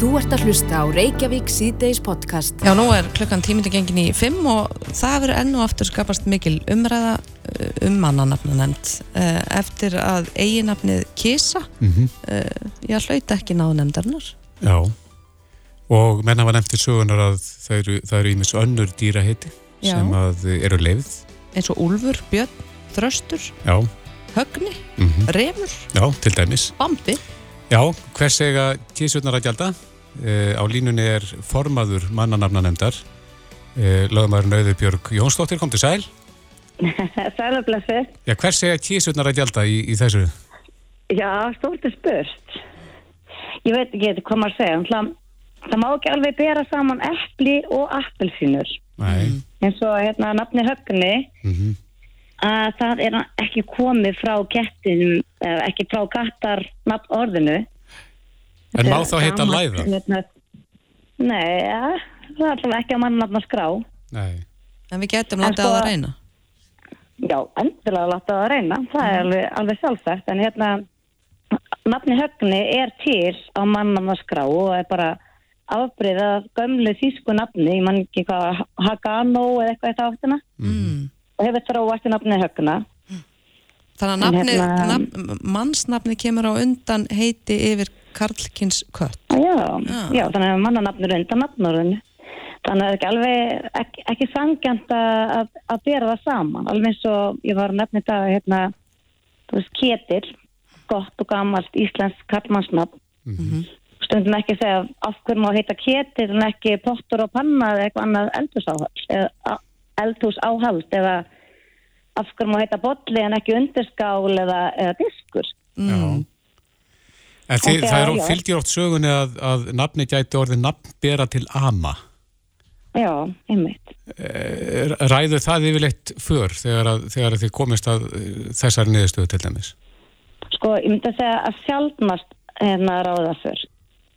Þú ert að hlusta á Reykjavík síðdeis podcast. Já, nú er klukkan tímindi gengin í fimm og það verður enn og aftur skapast mikil umræða uh, um mannanafna nefnd eftir að eiginafnið Kisa mm -hmm. ég hlaut ekki náðu nefndarnar. Já, og menna var nefnt í sögunar að það eru ímis önnur dýraheiti sem að eru lefð. Eins og Úlfur, Björn, Þröstur, Já. Högni, mm -hmm. Remur, Já, til dæmis. Bambi. Já, hvers ega tísutnar að gjalda? Uh, á línunni er formaður mannanafna nefndar uh, lögumæður Nauðubjörg Jónsdóttir, kom til sæl Sælablessi Já, hvers segja kísutnar að gjalda í, í þessu? Já, stórt er spurt. Ég veit ekki hvað maður segja það, það má ekki alveg bera saman eppli og appelsínur. Eins og hérna nafni högni. Mm -hmm. að það er ekki komið frá kettin ekki frá kattar nafn orðinu En má þá heita læða? Hérna, nei, ja, það er alltaf ekki að mann nafna skrá. Nei. En við getum látið sko, að reyna? Já, endilega látið að reyna. Það er alveg, alveg sjálfsagt. En hérna, nafni högni er til á mann nafna skrá og er bara afbreyðað gömlu þýsku nafni, ég man ekki hvað, Hagano eða eitthvað eftir áttina. Mm. Og hefur þráast í nafni högna. Þannig að nafni, hérna, nafn, mannsnafni kemur á undan heiti yfir Karlkins kött. Já, já. já þannig að mannanafnur undan nafnurinn. Þannig að það er ekki alveg, ekki, ekki sangjant að, að bera það saman. Alveg eins og ég var að nefna þetta, hérna, þú veist, Ketil, gott og gammalt íslensk kallmannsnafn. Mm -hmm. Stundum ekki að segja af hverjum á að heita Ketil en ekki pottur og panna eða eitthvað annað eldhús áhald eða af hverjum á að heita botli en ekki undirskál eða, eða diskur. Mm. En þið, það er fylgir oft sögunni að, að nafni gæti orðið nafnbera til ama. Já, einmitt. Eh, ræður það yfirleitt för þegar, að, þegar að þið komist að eh, þessari niðurstöðu til dæmis? Sko, ég myndi að segja að sjálfnast hérna ráða för.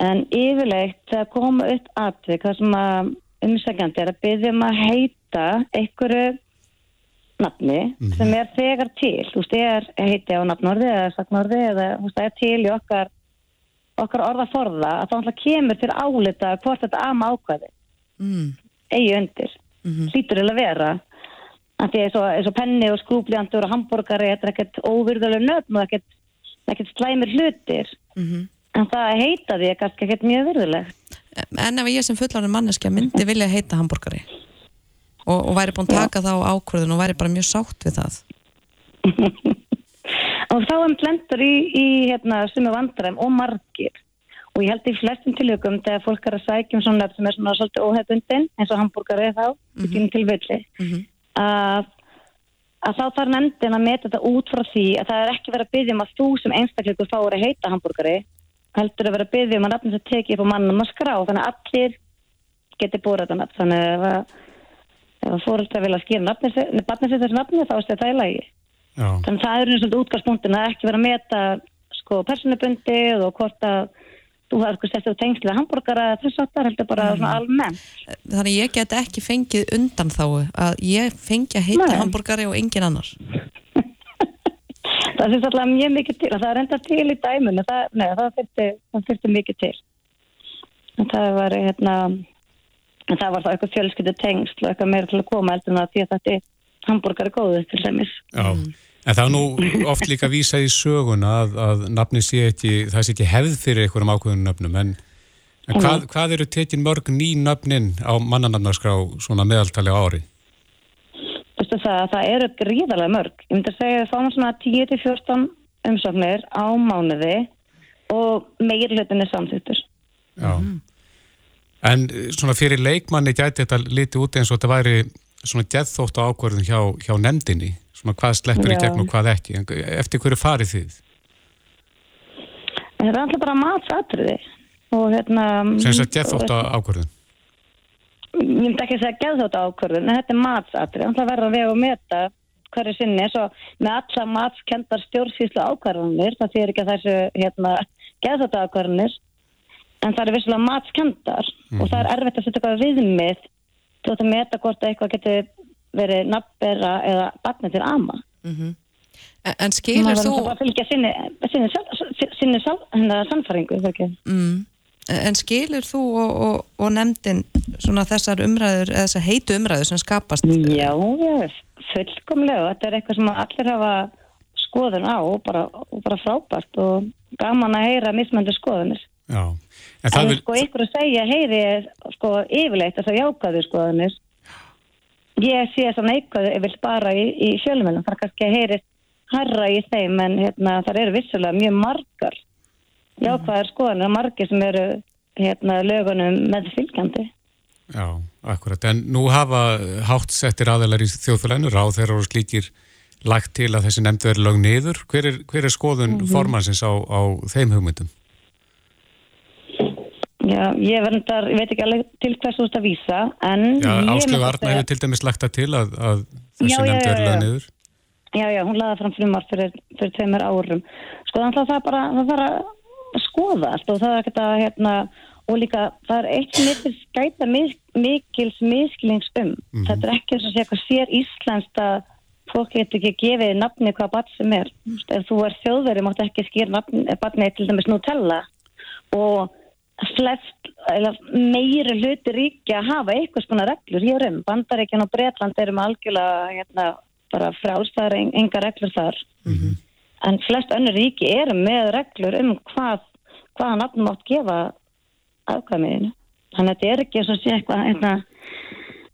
En yfirleitt koma upp aðvik þar sem að umsækjandi er að byggja um að heita einhverju nafni mm -hmm. sem er þegar til. Þú veist, ég er heiti á nafnorði eða saknorði eða þú veist, það er til í okkar okkar orða forða að það alltaf kemur til álita hvort þetta ama ákvæði mm. eigi undir mm -hmm. hlýtur til að vera því eins og, eins og penni og skrúbljandur og hambúrgari þetta er ekkert óvirðulega nöfn og ekkert, ekkert slæmir hlutir mm -hmm. en það heita því kannski ekkert mjög virðulegt En ef ég sem fullarinn manneskja myndi vilja heita hambúrgari og, og væri búin að taka Já. það á ákvörðun og væri bara mjög sátt við það og þá er plentur í, í hérna, sumu vandræm og margir og ég held í flestum tilökum þegar fólk er að sækja um svona sem er svona svolítið óhefbundin eins og hambúrgar er þá mm -hmm. til villi mm -hmm. að, að þá þarf nefndin að meta þetta út frá því að það er ekki verið að byggja um að þú sem einstakleikur fáur að heita hambúrgari heldur að vera að byggja um að nafnum sem tekið upp á mannum að skrá þannig að allir geti búið þetta nafn þannig að ef að fóröldra vilja að skýra nafnir þessu nafni þá er þetta í lagi Já. Þannig að það er eins og útgangspunktin að ekki vera að meta sko personubundið og hvort að þú sko sett á tengslu að hambúrgara þess að það heldur bara mm. svona almenn. Þannig ég get ekki fengið undan þá að ég fengi að heita hambúrgari og engin annar. það finnst alltaf mjög mikið til og það er enda til í dæmun það, það fyrstu mikið til. En það var hérna það var það eitthvað fjölskyldu tengsl og eitthvað meira til að koma heldur en að því að þetta er hambúrgari góðu til dæmis. Já, en það er nú oft líka að vísa í söguna að, að nafni sé ekki, það sé ekki hefð fyrir einhverjum ákveðunum nöfnum, en, en hvað, hvað eru tekin mörg ný nöfnin á mannanamnarskrá svona meðaltali ári? Þú veist það, það eru gríðarlega mörg. Ég myndi að segja að það fáum svona 10-14 umsöknir á mánuði og meir hlutin er samþýttur. Já. Mm. En svona fyrir leikmanni gæti þetta litið út eins og þetta væri svona geðþótt á ákvarðun hjá, hjá nefndinni, svona hvað sleppur Já. í gegn og hvað ekki, eftir hverju farið þið? Það er alltaf bara matsatriði og hérna... Sem þess að geðþótt á ákvarðun? Ég myndi ekki að segja geðþótt á ákvarðun, en þetta er matsatriði, það verður að vega og meta hverju sinni, svo með alla matskendar stjórnsýslu ákvarðunir, það þýr ekki að þessu hérna, geðþótt ákvarðunir, en það er vissulega matskendar mm -hmm. og það er erfitt að setja eitthvað viðmið þú ætti að meta hvort eitthvað getur verið nafnbera eða barni til ama mm -hmm. En skilur þú Það var að fylgja sinni sinni, sinni, sinni sannfæringu mm. En skilur þú og, og, og nefndin svona þessar umræður eða þessar heitu umræður sem skapast? Já, ég, fullkomlega. Þetta er eitthvað sem allir hafa skoðun á og bara, og bara frábært og gaman að heyra mismöndu skoðunir. Já. En, en vil... sko ykkur að segja heyri sko yfirleitt þess að jákaðu skoðunir. Ég sé að neikvæðu ég vil bara í, í. Það er kannski að heyri harra í þeim en hérna, það eru vissulega mjög margar jákvæðar skoðanir og margir sem eru hérna, lögunum með fylgjandi. Já, akkurat. En nú hafa hátt settir aðeinar í þjóðfélaginu, ráð þeirra og slíkir lagt til að þessi nefndu er lög niður. Hver er, hver er skoðun mm -hmm. formansins á, á þeim hugmyndum? Já, ég, verndar, ég veit ekki alveg til hvers þú ert að vísa, en... Já, Áslögu Arna hefur til dæmis lagt það til að, að þessi nefndu er lög niður. Já, já, hún laði fram frumar fyrir, fyrir tveimur árum. Sko, þannig að það bara, það bara skoðast og það er ekkert að hérna, og líka það er eitt eitthvað skæta mikils miskilings um mm -hmm. þetta er ekki eins og sé eitthvað sér íslenskt að fólk getur ekki gefið nafni hvað barn sem er ef þú er þjóðveri máttu ekki skýr barni til dæmis Nutella og flest meiri hluti ríkja hafa eitthvað svona reglur hér um Bandaríkjan og Breitland eru með algjörlega hérna, bara frálstæðar enga reglur þar mm -hmm en flest önnur ríki eru með reglur um hvað hvaða nafnum átt gefa afkvæmiðinu. Þannig að þetta er ekki eins og sé eitthvað eitthvað,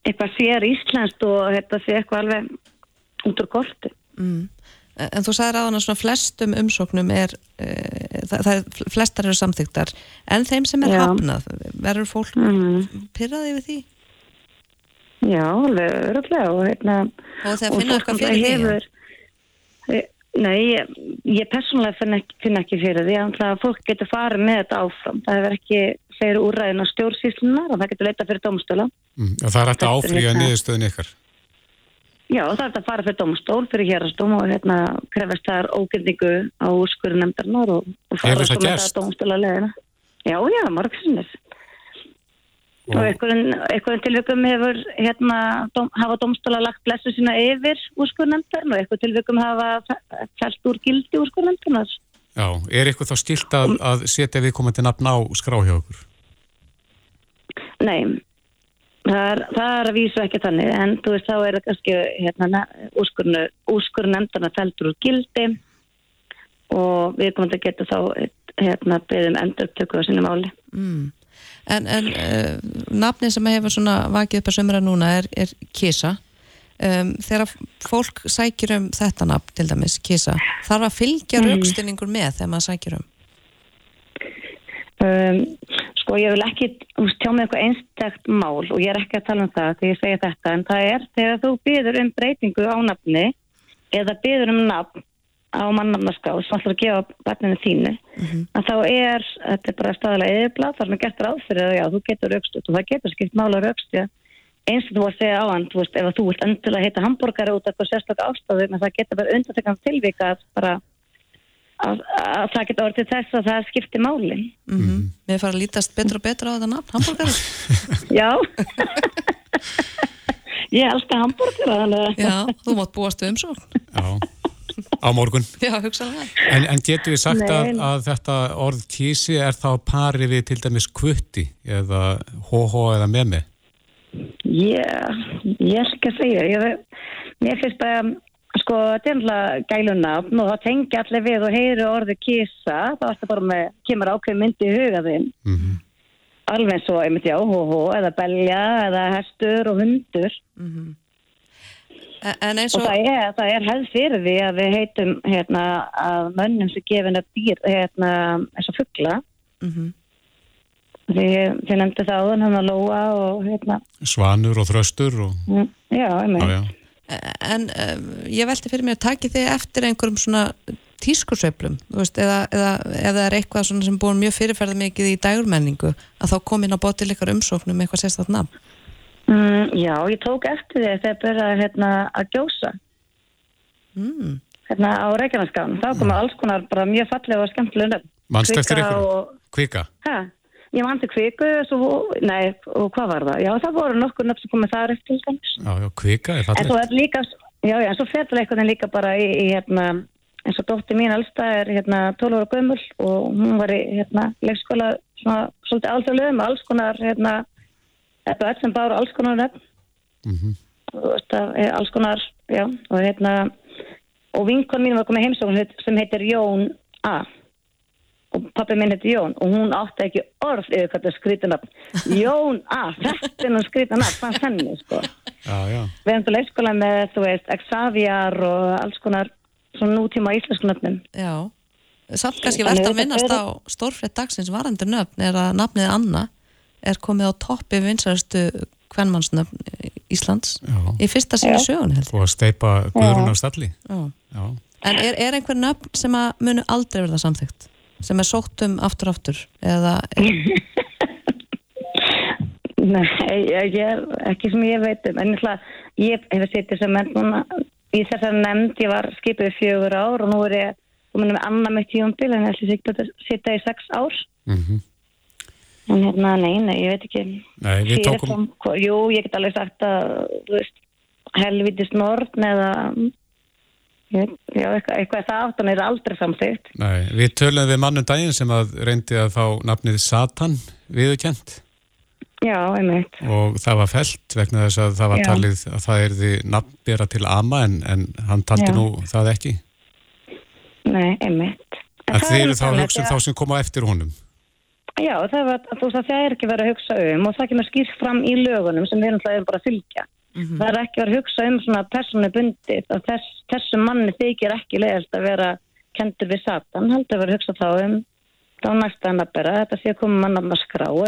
eitthvað sér íslenskt og þetta sé eitthvað alveg út úr korti. Mm. En þú sagði ráðan að svona flestum umsóknum er, e, það, það er, flestar eru samþygtar, en þeim sem er Já. hafnað, verður fólk mm. pyrraði við því? Já, alveg öruglega og hérna... Og þegar finna eitthvað fyrir því? Hefur, Nei, ég, ég persónulega finn ekki, finn ekki fyrir því að fólk getur farið með þetta áfram. Það hefur ekki fyrir úræðin á stjórnsýslunar og það getur leita fyrir domstöla. Mm, það er hægt að áfrýja niðurstöðin ykkar? Já, það er hægt að fara fyrir domstól, fyrir hérastóm og hérna krefast þar ógildingu á úrskurðu nefndarnar og, og fara með það domstöla leðina. Já, já, margsinnis. Og einhverjum tilvægum hefur hérna, dom, hafa domstóla lagt blessu sína yfir úrskurðnefndarinn og einhverjum tilvægum hafa fælt úr gildi úrskurðnefndarinn. Já, er eitthvað þá stilt að, að setja viðkomandi nafn á skráhjókur? Nei, það er, það er að vísu ekki þannig en þú veist þá er það kannski hérna, úrskurðnefndarinn fælt úr gildi og viðkomandi getur þá hérna, beðum endurtöku á sinni máli. Mm. En, en uh, nafnin sem hefur svona vakið upp að sömra núna er, er Kisa. Um, þegar fólk sækir um þetta nafn, til dæmis, Kisa, þarf að fylgja mm. raukstilningur með þegar maður sækir um? Um? Sko, ég vil ekki tjá með eitthvað einstakt mál og ég er ekki að tala um það þegar ég segja þetta, en það er þegar þú byður um breytingu á nafni eða byður um nafn á mannamnarská sem ætlar að gefa barninu þínu mm -hmm. að þá er, þetta er bara staðilega eðiblað þar sem er gert ráð fyrir það, já, þú getur raukstuð og það getur skipt mála raukstuð eins og þú var að segja á hann, þú veist, ef þú vilt endilega heita hambúrgari út eitthvað sérstaklega ástafðu en það getur bara undantekkan tilvika að bara að, að það getur orðið þess að það skiptir máli. Mm -hmm. Við fara að lítast betur og betur á þetta nafn, hambúrgari Já. Ég elskar hambúrgari Já, þú mátt búast um svo Já. Á morgun. Já, hugsaðlega En, en getur við sagt að, að þetta orð kísi er þá pari við til dæmis kvutti eða hóhó eða memi? Já, ég er ekki að segja ég, Mér finnst að sko, þetta er alltaf gæluna og það tengi allir við og heyru orði kísa þá er þetta bara með, kemur ákveð myndi í hugaðinn mm -hmm. alveg eins og, ég myndi á, hóhó eða belja eða hestur og hundur mm -hmm. Og, og það er, er hefð fyrir því að við heitum hérna, að mönnum sem gefin að dýr hérna, eins og fuggla mm -hmm. því þið nefndi það áðan hann að lóa og hérna Svanur og þröstur og... Mm, já, ah, já. En uh, ég velti fyrir mig að taki þið eftir einhverjum svona tískursveiflum eða, eða, eða er eitthvað sem búin mjög fyrirferða mikið í dægurmenningu að þá kom inn á bótið likar umsóknum eitthvað sérstaklega nafn Mm, já, ég tók eftir því þegar byrjaði hérna, að gjósa mm. hérna á Reykjavíkskán þá komið mm. alls konar bara mjög fallega og skemmtilega Mannst eftir ykkur? Og... Kvika? Hæ? Ég mannti kviku svo, nei, og hvað var það? Já, það voru nokkur nöfn sem komið þar eftir Já, já, kvika er fallegt En svo er líka, já, já, en svo ferður eitthvað líka bara í, í hérna, eins og dótti mín allstað er hérna 12 ára gömul og hún var í hérna leikskóla svona svolítið alþjóðlega með alls konar hérna, börn sem báru alls konar Mhm. og veist að eh, alls konar, já, og hérna og vinkon mín var komið heimsókn sem heitir Jón A og pappi minn heitir Jón og hún átti ekki orð yfir hvað þetta skrítin nafn Jón A, þetta er nú skrítin nafn hvað henni, sko Já, já. við erum til leikskóla með, þú veist, Xavier og alls konar svona nútíma íslensku nöfnum Já, samt kannski verðt að minnast á stórfrétt dagsins varandi nöfn er að nafnið Anna er komið á toppi vinsæðustu kvennmannsnöfn Íslands Já. í fyrsta sinni sögun. Og að steipa guðrun á stalli. Já. Já. En er, er einhver nöfn sem að munu aldrei verða samþygt? Sem er sótt um aftur aftur? Eða, Nei, ég, ég er ekki sem ég veit um. En ég, ætla- ég hef setið sem menn núna í þessar nefnd, ég var skipið fjögur ár og nú er ég komin með annað með tíumbil en ég ætla að setja- í sex ár. Mm en hérna, nei, nei, ég veit ekki. Nei, við tókum, Jú, ég get alveg sagt að þú veist, helvitis norn eða ég já, eitthvað, eitthvað það áttan er aldrei samþýtt nei, við töluðum við mannum daginn sem að reyndi að fá nafnið Satan viðurkent Já, einmitt og það var felt vegna þess að það var Já. talið að það erði nafnbera til ama en, en hann taldi Já. nú það ekki. Nei, einmitt En það er eru þá að- þá sem koma eftir honum. Já, það, var, þú veist að það er ekki verið að hugsa um og það kemur skýrt fram í lögunum sem við erum bara að fylgja. Það er ekki að hugsa um svona að þess, þessum manni þykir ekki leiðast að vera kendur við Satan. Heldur verið að hugsa þá um þá næsta hann að bera, þetta sé að koma mann að skrá og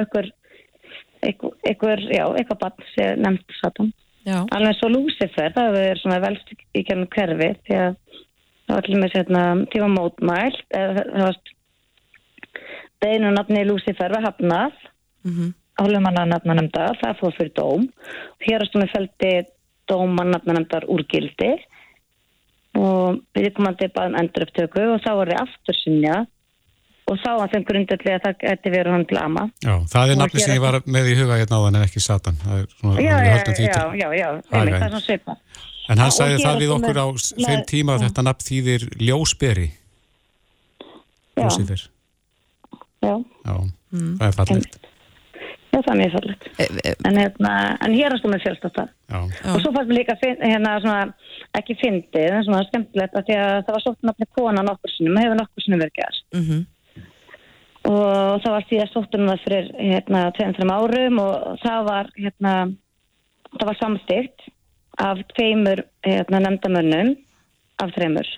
já, eitthvað bann sé nefnt Satan. já, Alveg svo Lucifer, það verið svona velst í kennum hverfi því að það var til með hérna, tíma mótmæl eða það var beinu nafni Lucifer var hafnað mm álumanna nafnanemndar, það fór fyrir dóm. Og hér að feldi dóman nafnanemndar úr gildi og við komandi bara um endur upptöku og þá var þið aftur sinja og þá að þeim grundalli að það geti verið hann til ama. Já, það er hér sem ég var með í huga hérna áðan en ekki Satan. Það er svona, já, við já, já, já, Það er svona svipa En hann sagði það við okkur á þeim tíma að þetta nafn þýðir ljósberi, já, Já, það er fallegt. Já, það er mjög fallegt e, e, en, hérna, en hér er stómið fjölst á það Já, já. og svo fannst mér líka hérna, svona, ekki fyndið en svona skemmtilegt að því að það var sótt nafni kona nokkur sinnum, hefur nokkur sinnum verið gert mhm, og það var síðan sóttum það fyrir hérna, 2-3 árum og það var hérna, það var samstikt af tveimur hérna, nefndamönnum af þreimur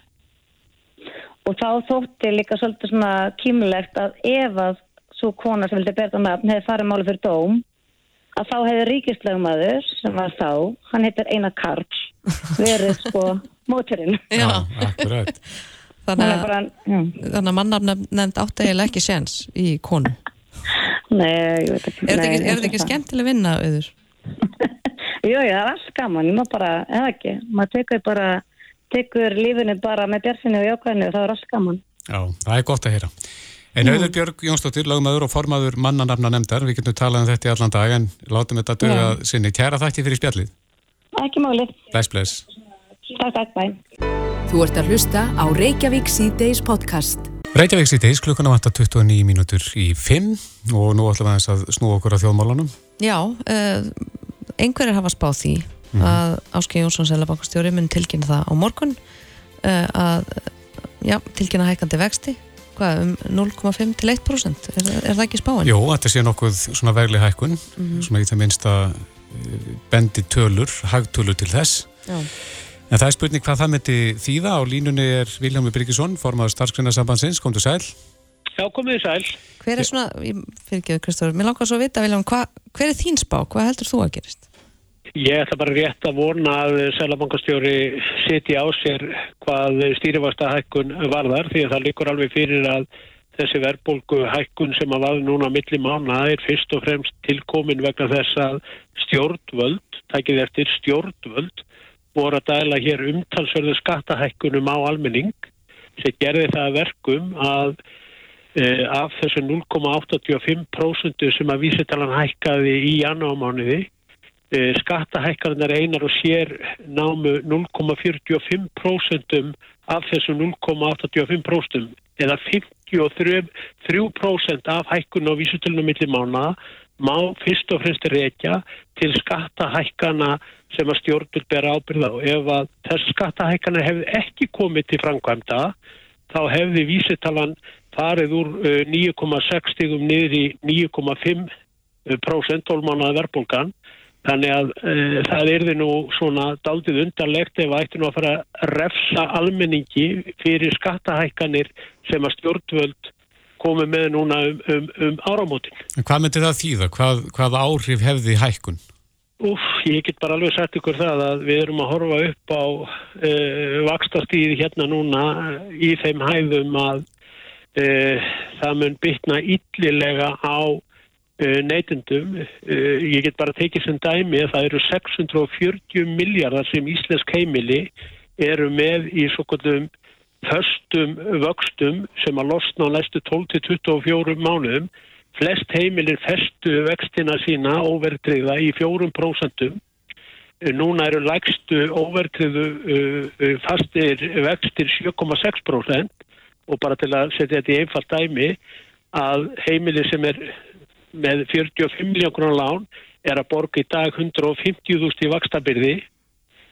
og þá þótti líka svolítið svona kímulegt að ef að svo kona sem vildi berða nafn hefði farið máli fyrir dóm að þá hefði ríkislögumæður sem var þá, hann heitir Einar Karl verið sko móturinn já. akkurat. Þannig, er að, bara, já, þannig að mannafn nefnd átt eiginlega ekki séns í konu nei, ég veit ekki Er þetta ekki, ekki skemmtileg vinna auður? Jú, jú, það er allt gaman, ég má bara, eða ekki, maður tekur bara, tekur lífinu bara með björnsinu og jákvæðinu og það er allt gaman. Já, það er gott að heyra. En Auður Björg Jónsdóttir, lagmaður og formaður mannanafna nefndar, við getum talað um þetta í allan dag en látum þetta döga sinni. Kæra þætti fyrir spjallið. Ekki máli. Bless, bless. Takk, takk, bæ. Þú ert að hlusta á Reykjavík C-Days podcast. Reykjavík síðdeis, klukkuna vantar 29 mínútur í 5 og nú ætlum við aðeins að snúa okkur á þjóðmálunum. Já, uh, einhverjir hafa spáð því að Áskei Jónsson Sælabankastjóri mun tilkynna það á morgun uh, að já, tilkynna hækandi vexti hvað, um 0,5 til 1% er, er það ekki spáin? Jó, þetta sé nokkuð svona vegli hækkun, svona í það minnsta eh, bendi tölur, hagtölur til þess. Já. En það er spurning hvað það myndi þýða. Á línunni er Viljámi Byrkisson, formaður starfsgreinasambandsins, komdu sæl. Já, komið þið sæl. Hver er svona, ég fyrirgeðu Kristófur, mér langar svo að vita Vilján, hva, hver er þín spá? Hvað heldur þú að gerist? Ég ætla bara rétt að vona að Sælabankastjóri setji á sér hvað stýrifasta hækkun varðar því að það líkur alveg fyrir að þessi verðbólgu hækkun sem að vaði núna milli mána er fyrst og fremst tilkomin vegna þess að stjórnvöld, tækið eftir stjórnvöld, voru að dæla hér umtalsverðu skattahækkunum á almenning sem gerði það að verkum að e, af þessu 0,85% sem að vísitalan hækkaði í janúarmánuði e, skattahækkarinnar einar og sér námu 0,45% af þessu 0,85% eða 53% af hækkun á vísutölunum millir mána má fyrst og fremst reykja til skattahækkana sem að stjórnur ber ábyrða og ef að þess skattahækkana hefði ekki komið til framkvæmda þá hefði vísitalan farið úr 9,6 stigum niður í 9,5% tólmánaða verbulgan Þannig að uh, það erði nú svona daldið undarlegt ef ætti nú að fara að refsa almenningi fyrir skattahækkanir sem að stjórnvöld komi með núna um, um, um áramótin. En hvað myndir það þýða? Hvað, hvað áhrif hefði hækkun? Úf, ég get bara alveg sagt ykkur það að við erum að horfa upp á uh, eh, vakstastíði hérna núna í þeim hæðum að uh, það mun bytna yllilega á Eh, neytendum. Eh, ég get bara tekið sem dæmi að það eru 640 miljardar sem Íslensk heimili eru með í svo kvöldum höstum vöxtum sem að losna á næstu 12-24 mánuðum. Flest heimilir festu vextina sína óvertriða í 4%. Eh, núna eru lægstu óvertriðu fastir vextir 7,6% og bara til að setja þetta í einfalt dæmi að heimili sem er með 45 miljónar lán er að borga í dag 150.000 í vakstabyrði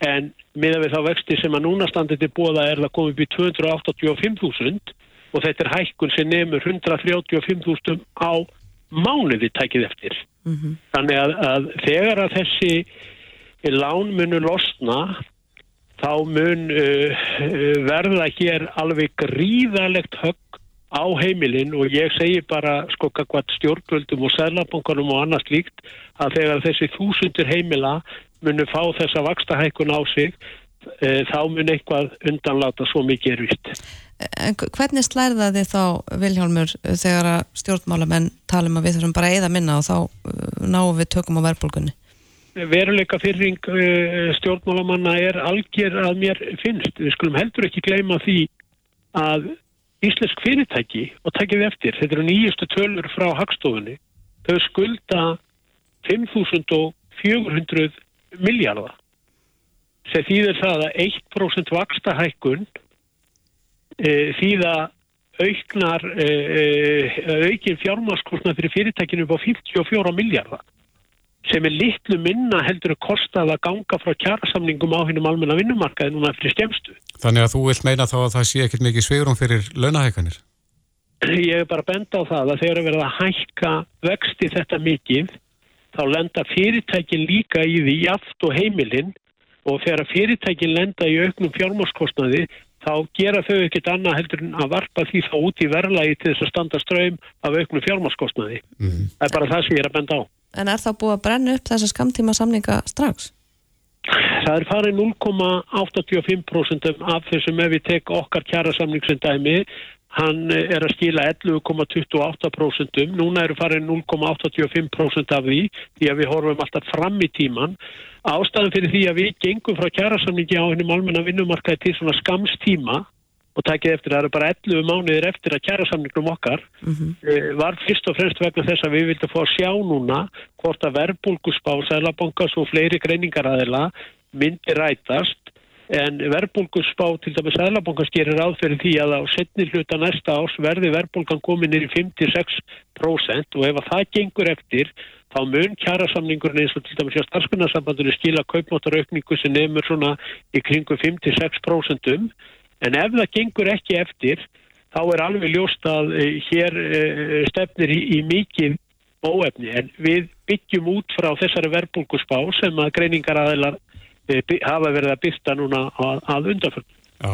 en miða við þá vexti sem að núna standið til bóða er það komið upp í 285.000 og þetta er hækkun sem nefnur 135.000 á mánuði tækið eftir. Mm -hmm. Þannig að, að þegar að þessi lán munu losna þá mun uh, uh verða hér alveg gríðalegt högg á heimilin og ég segi bara sko hvað stjórnvöldum og sælabankanum og annars líkt að þegar þessi þúsundir heimila munu fá þessa vakstahækun á sig e, þá mun eitthvað undanláta svo mikið er vitt. En hvernig slærða þið þá Viljálmur þegar að stjórnmálamenn talum að við þurfum bara eða minna og þá e, náum við tökum á verðbólgunni? Veruleika fyrring e, stjórnmálamanna er algjör að mér finnst. Við skulum heldur ekki gleyma því að íslensk fyrirtæki og takkið eftir, þetta eru nýjustu tölur frá hagstofunni, þau skulda 5.400 miljardar sem þýðir það að 1% vaksta hækkun e, þýða auknar e, e, aukin fjármáskostna fyrir fyrirtækinu upp á 54 miljardar sem er litlu minna heldur að kosta að ganga frá kjærasamningum á hennum almenna vinnumarkaði núna fyrir stjemstu. Þannig að þú vilt meina þá að það sé ekkert mikið sveirum fyrir launahækanir? Ég er bara bend á það að þegar verða að hækka vexti þetta mikið þá lenda fyrirtækin líka í því jaft og heimilinn og þegar fyrirtækin lenda í auknum fjármáskostnaði þá gera þau ekkert annað heldur en að varpa því þá út í verðlagi til þess að standa ströym af auknum fjármáskostnaði. Mm. Það er bara það sem ég er að benda á. En er það búið að brenna upp þessa skamtíma samninga strax? Það er farið 0,85% af þessum ef við tek okkar kjæra samningsendæmi hann er að skila 11,28% núna eru farið 0,85% af því því að við horfum alltaf fram í tíman ástæðan fyrir því að við gengum frá kjæra samningi á hennum almenna vinnumarkaði til svona skamstíma og takið eftir, það eru bara 11 mánuðir eftir að kjæra samningum okkar mm -hmm. var fyrst og fremst vegna þess að við vildum fá að sjá núna hvort að verbulgusspá, sælabankas og fleiri greiningaræðila myndi rætast en verbulgusspá til dæmis sælabankas gerir áþverjum því að á setni hluta næsta ás verði verbulgan komin í 56% og ef að það gengur eftir þá mun kjæra samningurinn eins og til dæmis á starfskunnarsambandinu skila kaupmáttaraukningu sem nefnur svona í kringum 56% um En ef það gengur ekki eftir, þá er alveg ljóst að uh, hér uh, stefnir í, í mikið óefni. En við byggjum út frá þessari verbulgusspá sem að greiningar aðeinar uh, hafa verið að byrta núna að, að undanfjörnum. Já,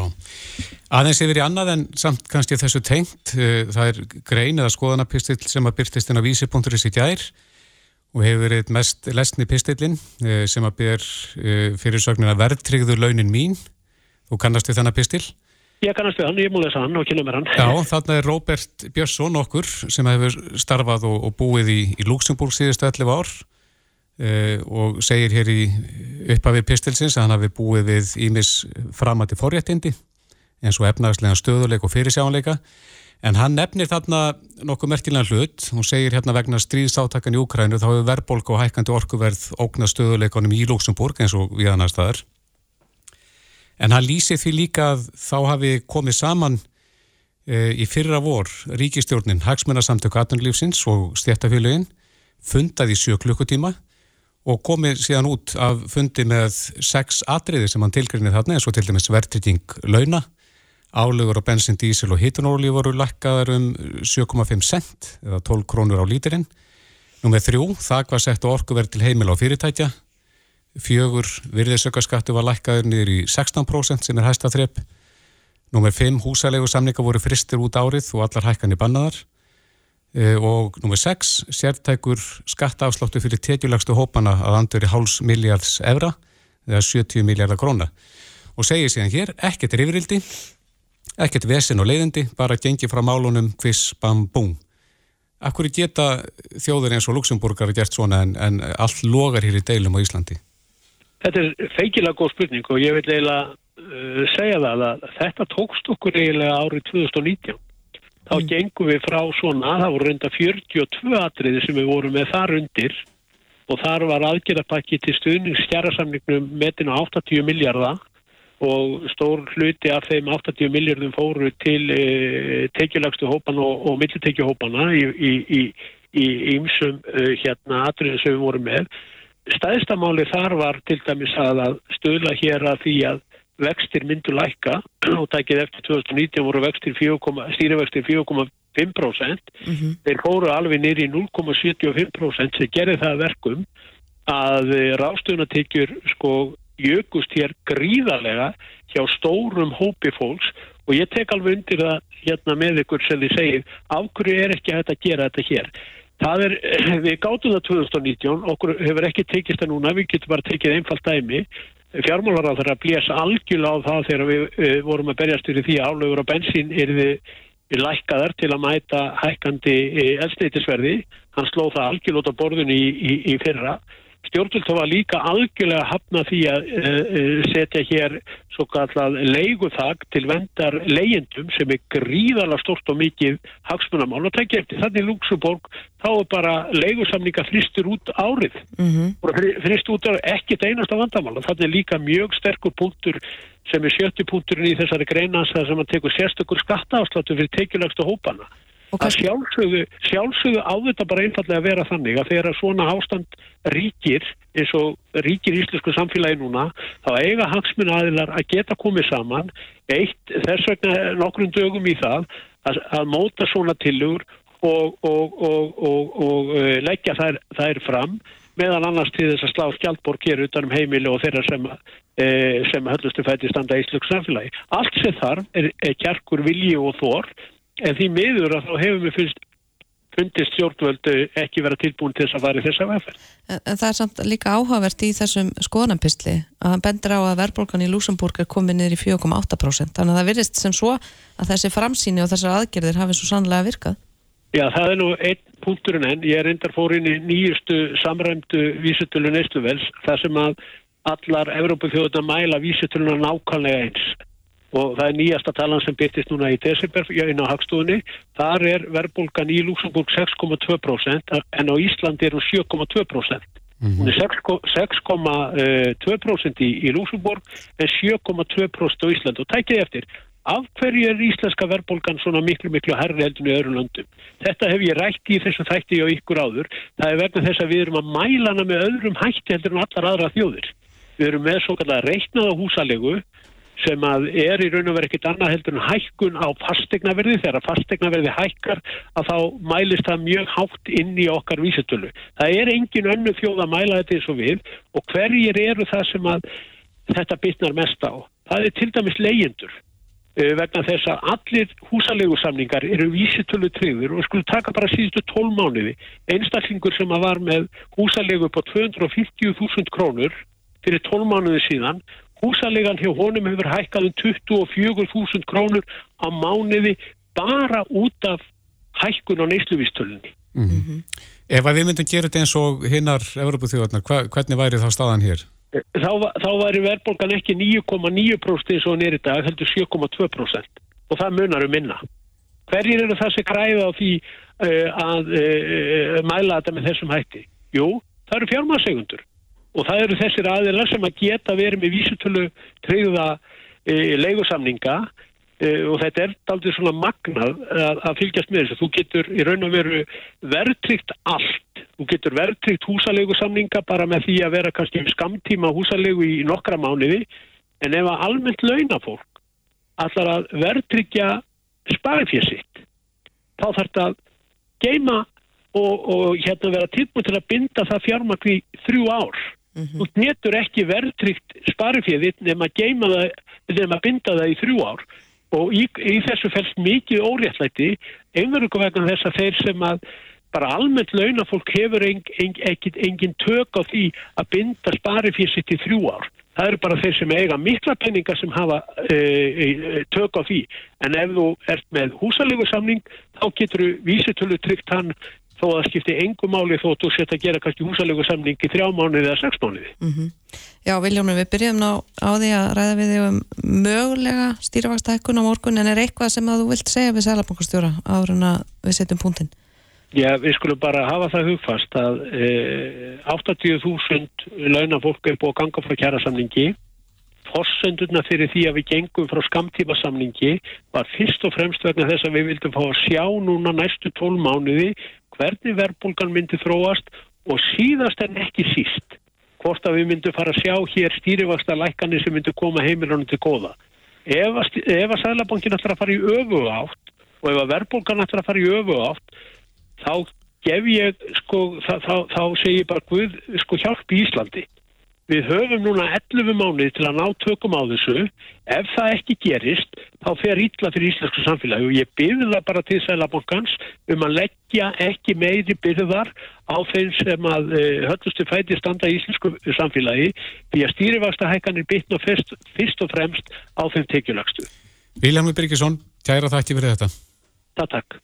aðeins yfir í annað en samt kannski þessu tengt, það er grein eða skoðanapistill sem að byrtist inn á vísi.is í gær og hefur verið mest lesni pistillin sem að byr fyrirsögnin að verðtryggðu launin mín Þú kannast við þennan pistil? Ég kannast við hann, ég múið þess að hann og kynna mér hann. Já, þarna er Róbert Björnsson okkur sem hefur starfað og, og búið í, í Luxemburg síðustu 11 ár uh, og segir hér í upphafi pistilsins að hann hafi búið við ímis framati forréttindi eins og efnagslega stöðuleik og fyrirsjánleika en hann nefnir þarna nokkuð merkilega hlut og segir hérna vegna stríðsáttakan í Úkrænu þá hefur verðbólk og hækkandi orkuverð ógna stöðuleikonum í Luxemburg eins og við annar staðar En hann lýsið því líka að þá hafi komið saman E, í fyrra vor ríkistjórnin Hagsmunarsamtök Atunlífsins og stjættafélagin fundaði í sjö klukkutíma og komið síðan út af fundi með sex atriði sem hann tilgrinni þarna eins og til dæmis verðtrygging launa, álugur á bensin, dísil og hitunóli voru lakkaðar um 7,5 cent eða 12 krónur á lítirinn. Númið þrjú, það var sett orkuverð til heimil á fyrirtækja. Fjögur, virðisökkarskattu var lakkaður niður í 16% sem er hæsta þrepp. Númer 5 húsalegu samninga voru fristir út árið og allar hækkanir bannaðar e, og númer 6 sértækur skattaafsláttu fyrir tekjulagstu hópana að anduri háls miljards evra eða 70 miljardar króna og segir síðan hér ekkert er yfirildi, ekkert vesin og leiðindi, bara gengi frá málunum kviss, bam, búm. Akkur geta þjóður eins og Luxemburgar gert svona en, en allt logar hér í deilum á Íslandi? Þetta er feikilega góð spurning og ég vil eiginlega uh, segja það að þetta tókst okkur eiginlega árið 2019. Þá mm. gengum við frá svona, það voru reynda 42 atriði sem við vorum með þar undir og þar var aðgerðarpakki til stuðningsskjærasamningnum metin á 80 miljardar og stór hluti af þeim 80 miljardum fóru til e, tekjulagstu hópan og, og millitekjuhópana í ymsum e, hérna atriði sem við vorum með. Stæðstamáli þar var til dæmis að, að stöðla hér að því að vextir myndu lækka og takið eftir 2019 voru vextir stýrivextir 4,5% mm -hmm. þeir fóru alveg nýri 0,75% sem gerir það verkum að rástunatekjur sko jökust hér gríðarlega hjá stórum hópi fólks. Og ég tek alveg undir það hérna með ykkur sem þið segið af hverju er ekki hægt að gera þetta hér er, við gáttum það 2019 okkur hefur ekki tekist það núna við getum bara tekið einfalt dæmi fjármálar á þeirra blés algjörlega á það þegar við, vorum að berjast fyrir því að álögur á bensín er við lækkaðar til að mæta hækkandi eldsneitisverði. Hann sló það algjörlega út á borðinu í, í, í fyrra Stjórnvöld var líka algjörlega hafna því að uh, setja hér svo kallað leiguþag til vendar leyendum sem er gríðala stort og mikið hagsmunamál. Og tekja eftir þannig í Luxemburg þá er bara leigusamninga fristur út árið. Mm -hmm. frist út árið ekkert einasta vandamál. Og þannig er líka mjög sterkur punktur sem er sjötti punkturinn í þessari greinans að sem að tekur sérstökur skattaafsláttu fyrir tekjulegstu hópana að sjálfsögðu, sjálfsögðu á þetta bara einfallega að vera þannig að þegar svona ástand ríkir eins og ríkir íslensku samfélagi núna þá eiga hagsmun aðilar að geta komið saman eitt þess vegna nokkrum dögum í það að, að móta svona tilugur og, og, og, og uh, leggja þær, þær fram meðan annars til þess að slá skjaldborg hér utanum heimili og þeirra sem, uh, sem höllustu fætti standa í íslensku samfélagi. Allt sem þarf er, er kjarkur vilji og þór en því miður að þá hefur við fyrst fundist stjórnvöldu ekki vera tilbúin til þess að fara í þessa vefð. En, en það er samt líka áhugavert í þessum skoðanpistli að hann bendur á að verðbólgan í Lúsamburg er komið niður í 4,8% þannig að það virðist sem svo að þessi framsýni og þessar aðgerðir hafi svo sannlega virkað. Já, það er nú einn punkturinn en ég er endar fórin í nýjustu samræmdu vísutölu neistuvels þar sem að allar Evrópu þjóðuna mæla vísutöluna nákvæmlega eins og það er nýjasta talan sem byrtist núna í desember inn á hagstofunni. Þar er verðbólgan í Luxemburg 6,2% en á Íslandi er hún 7,2%. Hún er 6,2% í, í Luxemburg en 7,2% á Íslandi og tækið eftir. Af hverju er íslenska verðbólgan svona miklu miklu herri heldun í öðrum löndum? Þetta hef ég rætt í þessum þætti og ykkur áður. Það er vegna þess að við erum að mæla hana með öðrum hætti heldur en allar aðra þjóðir. Við erum með svo kallar reiknaða húsalegu sem að er í raun og verið ekkit annað heldur en hækkun á fastegnaverði þegar fastegnaverði hækkar að þá mælist það mjög hátt inn í okkar vísitölu. Það er engin önnu þjóð að mæla þetta eins og við og hverjir eru það sem að þetta bitnar mest á. Það er til dæmis leyendur eh, vegna þess að allir húsalegu eru vísitölu tryggður og skulle taka bara síðustu tól mánuði. Einstaklingur sem var með húsalegu på 250.000 krónur fyrir tól mánuði síðan húsalegan hjá honum hefur hækkað um 24.000 krónur á mánuði bara út af hækkun á neysluvístölunni. Mm -hmm. Ef að við myndum gera þetta eins og hinnar Evropaþjóðarnar, hvernig væri þá staðan hér? Þá, þá væri verðbólgan ekki 9,9% eins og hann er í dag, heldur 7,2% og það munar um minna. Hverjir eru það sem græða á því uh, að uh, mæla þetta með þessum hætti? Jú, það eru fjármannsegundur og það eru þessir aðeins sem að geta verið með vísutölu treyða e, leigusamninga uh, og þetta er aldrei svona magnað að, að fylgjast með þessu. Þú getur í raun og veru verðtrykt allt. Þú getur verðtrykt húsalegu samninga bara með því að vera kannski skamtíma húsalegu í nokkra mánuði en ef að almennt launafólk allar að verðtrykja sparifjörsitt þá þarf þetta að geima og, og hérna vera tilbúin til að binda það fjármagn í þrjú ár. Mm -hmm. Þú netur ekki verðtrykt sparifjörðitt nema að að binda það í þrjú ár og í, í þessu fælst mikið óréttlæti einverjum vegna þess að þeir sem að bara almennt launafólk hefur engin, engin, engin tök á því að binda sparifjörðsitt í þrjú ár. Það eru bara þeir sem eiga mikla penningar sem hafa e, e, tök á því. En ef þú ert með húsalegu samning, þá getur þú vísitölu tryggt hann þó að það skipti engum máli þó að þú setja að gera kannski húsalegu samning í þrjá mánuði eða sex mánuði. Mm -hmm. Já, Viljónum, við byrjum ná á því að ræða við því um mögulega stýrifagstækkun á morgun en er eitthvað sem að þú vilt segja við selabankastjóra áður en að við setjum punktinn? Já, við skulum bara hafa það hugfast að e, 80.000 launafólk er búið að ganga frá kjærasamningi Forsendurna fyrir því að við gengum frá skamtíma samningi var fyrst og fremst vegna þess að við vildum fá að sjá núna næstu tól mánuði hvernig verðbólgan myndi þróast og síðast en ekki síst hvort að við myndum fara að sjá hér stýrivasta lækani sem myndi koma heimilunum til góða. Ef að, að Sælabankin ætlar að fara í öfu átt og ef að verðbólgan ætlar að fara í öfu átt þá gef ég, sko, þá, þá, þá segir bara Guð, sko, hjálp í Íslandi. Við höfum núna 11 mánuði til að ná tökum á þessu. Ef það ekki gerist, þá fer ítla fyrir íslensku samfélagi og ég byrði það bara til Sælabankans um að leggja ekki meiri byrðar á þeim sem að uh, höllustu fæti standa í íslensku samfélagi því að stýrifasta hækkanir bytna fyrst, fyrst og fremst á þeim tekjulagstu. Viljámi Birgisson, kæra það ekki verið þetta. Það takk.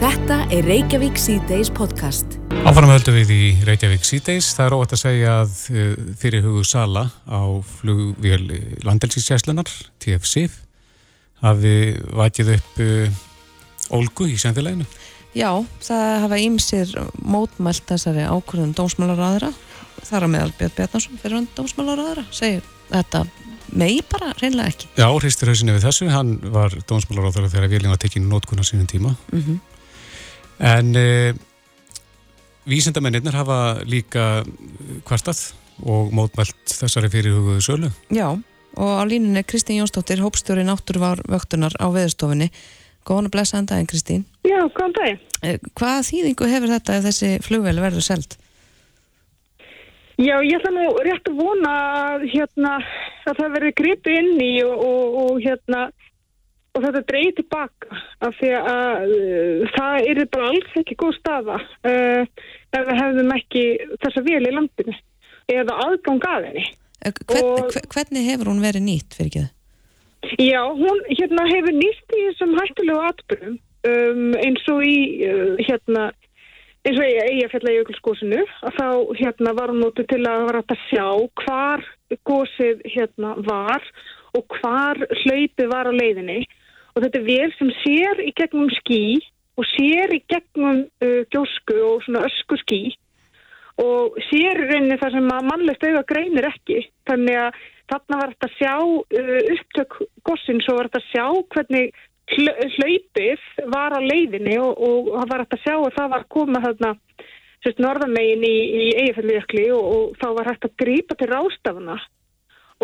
Þetta er Reykjavík C-Days podcast. Áfram höldum við í Reykjavík C-Days. Það er óvægt að segja að uh, fyrir hugu Sala á flugvél landelsísjæslunar, TFC, hafi vætið upp uh, Olgu í samfélaginu. Já, það hafa ímsir mótmælt þessari ákvörðun dómsmálaráðara. Það er að meðal Björn Bjarnarsson fyrir hann dómsmálaráðara. Segir þetta megi bara reynlega ekki. Já, hristur hausinni við þessu. Hann var dómsmálaráðara þegar vélina var tekinn nótkunna sínum tíma. Mm -hmm. En e, vísindamennir hafa líka kvartað og mótmælt þessari fyrirhuguðu sölu. Já, og á línunni Kristín Jónsdóttir, hópstjóri náttúruvöktunar á veðurstofinni. Góðan að blessa en daginn, Kristín. Já, góðan daginn. E, hvaða þýðingu hefur þetta ef þessi flugvel verður seld? Já, ég ætla nú rétt að vona að, hérna, að það verður gripi inn í og, og, og hérna og þetta dreyði tilbaka af því að uh, það er bara alls ekki góð staða uh, ef við hefðum ekki þessa vel í landinu eða aðgang að henni eh, Hvern, og, Hvernig hefur hún verið nýtt fyrir ekki það? Já, hún hérna, hefur nýtt í þessum hættulegu atbyrjum um, eins og í uh, hérna eins og í eigafjallega í aukulskósinu að þá hérna var hún nótið til að vera að sjá hvar gósið hérna var og hvar hlaupið var á leiðinni og þetta er vel sem sér í gegnum skí og sér í gegnum uh, gjósku og svona ösku skí og sér rauninni það sem að mannlegt auðva greinir ekki. Þannig að þarna var þetta að sjá uh, upptök gossins og var þetta að sjá hvernig hlaupið var á leiðinni og, og var þetta að sjá að það var komað þarna norðamegin í, í eigifelljökli og, og þá var hægt að grípa til rástafana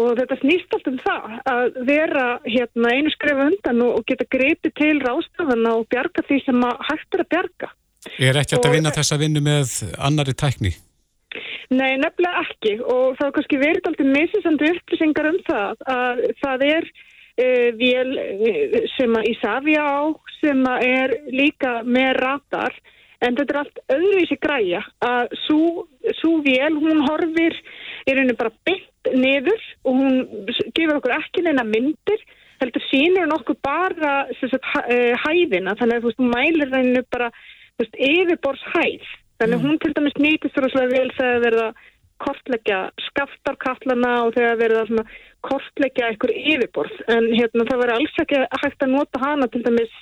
og þetta snýst allt um það að vera hérna, einu skrefu undan og, geta greipið til rástafana og bjarga því sem hægt er að bjarga. Er ekki að vinna þessa vinnu með annari tækni? Nei, nefnilega ekki og það er kannski verið alltaf misinsandi upplýsingar um það að það er uh, vél uh, sem að Ísafja á sem að er líka með ratar en þetta er allt öðruvísi græja að svo vél hún horfir í rauninu bara byggt niður og hún gefur okkur ekki neina myndir heldur sínur nokkuð bara sagt, eh, hæðina. Þannig að veist, hún mælir hennu bara veist, yfirbors hæð þannig að mm. hún til dæmis nýtist að vel þegar verða kortleggja skaftarkallana og þegar verða kortleggja einhver yfirborð. En hérna það verður alls ekki hægt að nota hana til dæmis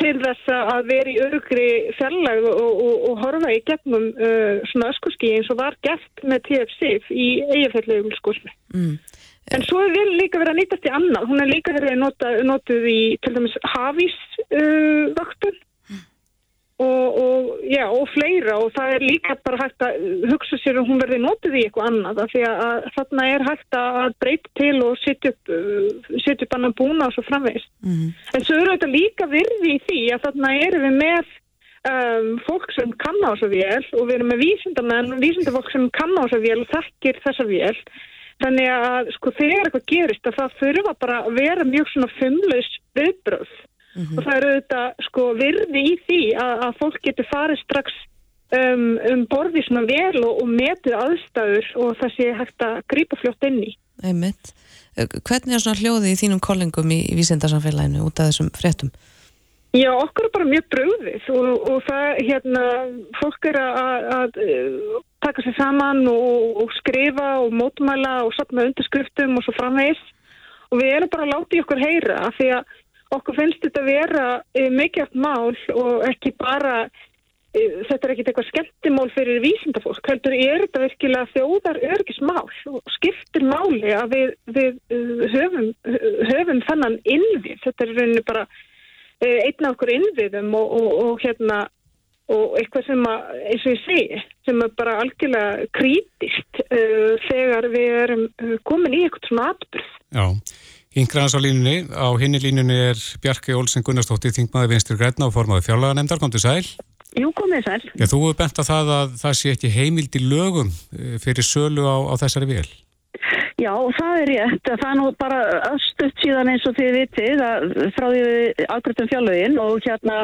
til þess að vera í örugri fjallag og, og, og horfa í gegnum uh, svona öskurski eins og var gert með TFC í eigafellegu skosmi. Mm. En svo er vel líka verið að nýtast í annað. Hún er líka verið að nota, notuð í til dæmis hafís uh, og, og, já, og fleira og það er líka bara hægt að hugsa sér að hún verði notuð í eitthvað annað af því að þarna er hægt að breyta til og setja upp, uh, setja upp annan búna og svo framvegist. Mhm. En svo eru þetta líka virði í því að þarna erum við með um, fólk sem kann á þessa vél og við erum með vísindamenn, vísindafólk sem kann á þessa vél og þekkir þessa vél. Þannig að sko þegar eitthvað gerist að það þurfa bara að vera mjög svona fumlaus viðbröð og það eru þetta sko virði í því að, að fólk getur farið strax um, um borði svona vel og, og metið aðstæður og það sé hægt að grípa fljótt inn í. Einmitt. Eh, Hvernig er svona hljóði í þínum kollingum í, í vísindarsamfélaginu út af þessum fréttum? Já, okkur er bara mjög bröðið og, og það, hérna, fólk er að, að, uh, taka sér saman og, og skrifa og mótmæla og sapna undirskriftum og svo framvegis og við erum bara að láta í okkur heyra af því að okkur finnst þetta vera uh, mikilvægt mál og ekki bara, uh, þetta er ekki eitthvað skemmtimál fyrir vísindafólk, heldur er þetta virkilega þjóðar örgismál og skiptir máli að við, við uh, höfum, höfum þannan innvið, þetta er rauninni bara einn af okkur innviðum og, og, og hérna og eitthvað sem að, eins og ég segi sem er bara algjörlega krítist uh, þegar við erum komin í eitthvað svona atbyrð Já, yngraðans á línunni. Á hinni línunni er Bjarki Olsen Gunnarsdóttir þingmaði vinstur græna og formaði fjárlaga nefndar, kom til sæl. Jú, komið sæl. Já, þú hefur bent að það að það sé ekki heimild í lögum eh, fyrir sölu á, á þessari vél. Já, það er rétt. Það er nú bara östuðt síðan eins og þið vitið að frá því við ákvæmtum fjárlögin og hérna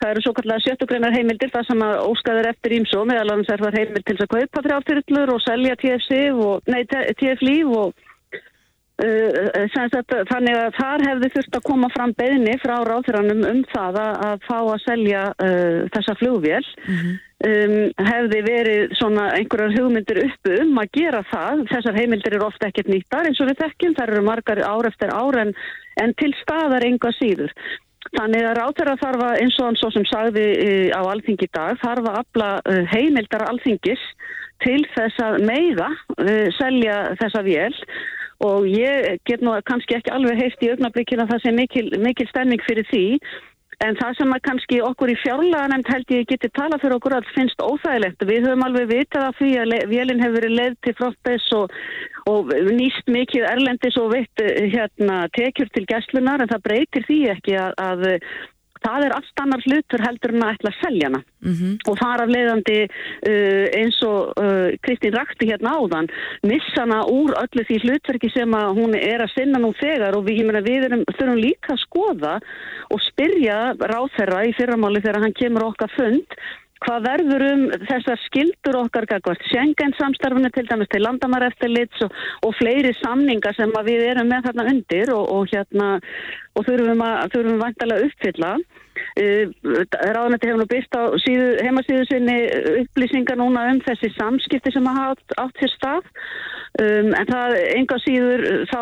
það eru svo kallega sjöttugreinar heimildir það sem að óskaður eftir ímsó meðal annars er það heimild til að kaupa þrjáfyrlur og selja TF-líf og sagt, þannig að þar hefði þurft að koma fram beðni frá ráþuranum um það að, að fá að selja uh, þessa flugvél. Um, hefði verið svona einhverjar hugmyndir uppu um að gera það. Þessar heimildir eru ofta ekkert nýttar eins og við þekkjum, þær eru margar ár eftir ár en, en til staðar enga síður. Þannig að ráþæra þarf að, eins og hann svo sem sagði uh, á alþingi dag, þarf að afla uh, heimildar alþingis til þess að meiða selja þessa vél og ég get nú kannski ekki alveg heilt í augnablikkina það sem mikil, mikil stemning fyrir því en það sem kannski okkur í fjárlega nefnd held ég geti tala fyrir okkur að finnst óþægilegt. Við höfum alveg vitað af því að vélinn hefur verið leið til fróttis og, og nýst mikið erlendis og veitt hérna, tekjur til gæslunar en það breytir því ekki að, að það er allt annar hlutur heldur en að ætla að selja hana Mm -hmm. og þar af leiðandi uh, eins og uh, Kristín rakti hérna áðan missa hana úr öllu því hlutverki sem að hún er að sinna nú þegar og við, mena, við erum, þurfum líka að skoða og spyrja ráþerra í fyrramáli þegar hann kemur okkar fund hvað verður um þessar skildur okkar Schengen samstarfinu til dæmis til landamæraeftilits og, og fleiri samningar sem við erum með þarna undir og, og hérna og þurfum að þurfum vantalega uppfylla? Uh, ráðanætti hefur nú byrst á síðu, heimasíðu sinni upplýsingar núna um þessi samskipti sem hafa átt, átt sér stað. Um, en það enga síður þá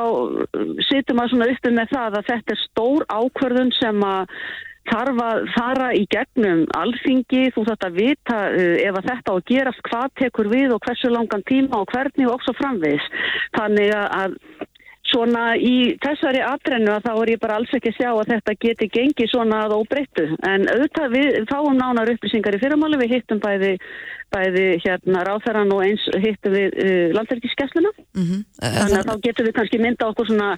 situm að svona uppi með það að þetta er stór ákvörðun sem að þarf að fara í gegnum alþingi, þú þarf að vita uh, ef að þetta á að gerast, hvað tekur við og hversu langan tíma og hvernig og også framvegis. Þannig að svona í þessari atrennu að þá er ég bara alls ekki að sjá að þetta geti gengið svona að óbreyttu. En auðvitað við fáum nánar upplýsingar í fyrirmáli, við hittum bæði, bæði hérna ráþæran og eins hittum við uh, landverkiskessluna. Mm -hmm. Þannig að þá getum við kannski mynda okkur svona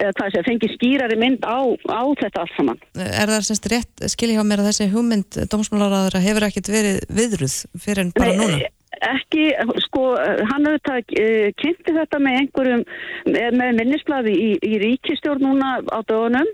eða hvað sé, fengi skýrari mynd á, á þetta allt saman. Er það semst rétt skilja hjá mér að þessi hugmynd dómsmálaráður hefur ekkert verið viðruð fyrir en bara Nei, núna? Ekki, sko, hann auðvitað uh, kynnti þetta með einhverjum, með, minnisbladi í, í ríkistjórn núna á dögunum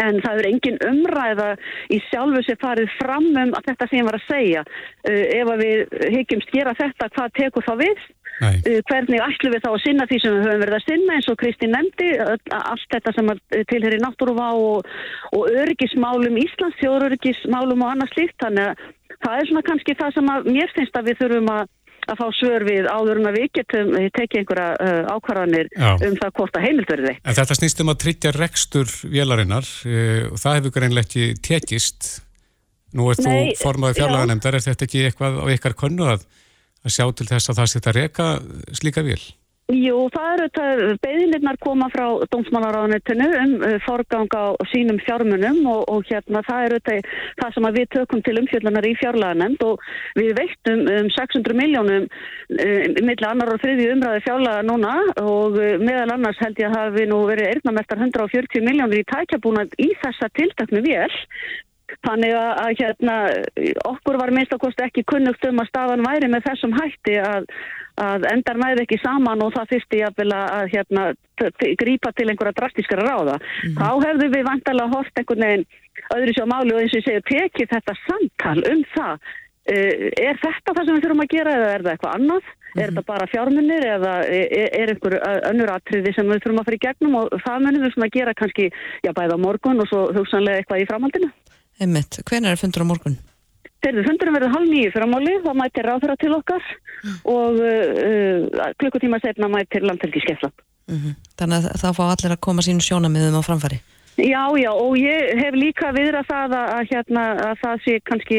en það er engin umræða í sjálfu sem farið fram um að þetta sem ég var að segja. Uh, ef að við hyggjumst gera þetta, hvað tekur þá við? Nei. Uh, hvernig ætlum við þá að sinna því sem við höfum verið að sinna eins og Kristi nefndi allt þetta sem að tilheri náttúruvá og, og öryggismálum Íslands, þjóðöryggismálum og annað slíkt þannig að það er svona kannski það sem að mér finnst að við þurfum að, að fá svör við áður en að við getum eh, tekið einhverja uh, ákvarðanir Já. um það hvort að heimild verði En þetta snýst um að tryggja rekstur vélarinnar uh, og það hefur greinlega ekki tekist. Nú er þú formaði já. fjárlaganemndar, er þetta ekki eitthvað á ykkar könnu að, að sjá til þess að það setja að reka slíka vél? Jú, það eru beðinirnar koma frá dómsmálaráðanitinu um uh, forgang á sínum fjármunum og, og hérna það eru það sem við tökum til umfjöldunar í fjárlaganemnd og við veittum um 600 miljónum uh, millir annar og þriði umræði fjárlaga núna og uh, meðal annars held ég að hafi nú verið eirðnamestar 140 miljónir í tækjabúnað í þessa tiltaknu vél Þannig að hérna, okkur var minnst að kosti ekki kunnugt um að staðan væri með þessum hætti að, að endar næði ekki saman og það fyrsti að, að hérna, grípa til einhverja drastískara ráða. Mm -hmm. Þá hefðu við vantalega hort einhvern veginn öðru sér máli og eins og ég segja tekið þetta samtal um það. Uh, er þetta það sem við þurfum að gera eða er það eitthvað annað? Mm -hmm. Er þetta bara fjármunir eða er, er einhver önnur atriði sem við þurfum að fara í gegnum og það munum við sem að gera kannski já, bæða morgun og svo hugsanlega eitthvað í framhaldinu? Einmitt. Hvernig er fundur á morgun? Þegar fundurum verður halv nýju fyrir á móli, þá mætir ráðfæra til okkar og uh, klukkutíma setna mætir landhelgiskefla. Mm -hmm. Þannig að það fá allir að koma sínu sjónamiðum á framfæri? Já, já, og ég hef líka viðra það að, að, hérna, að það sé kannski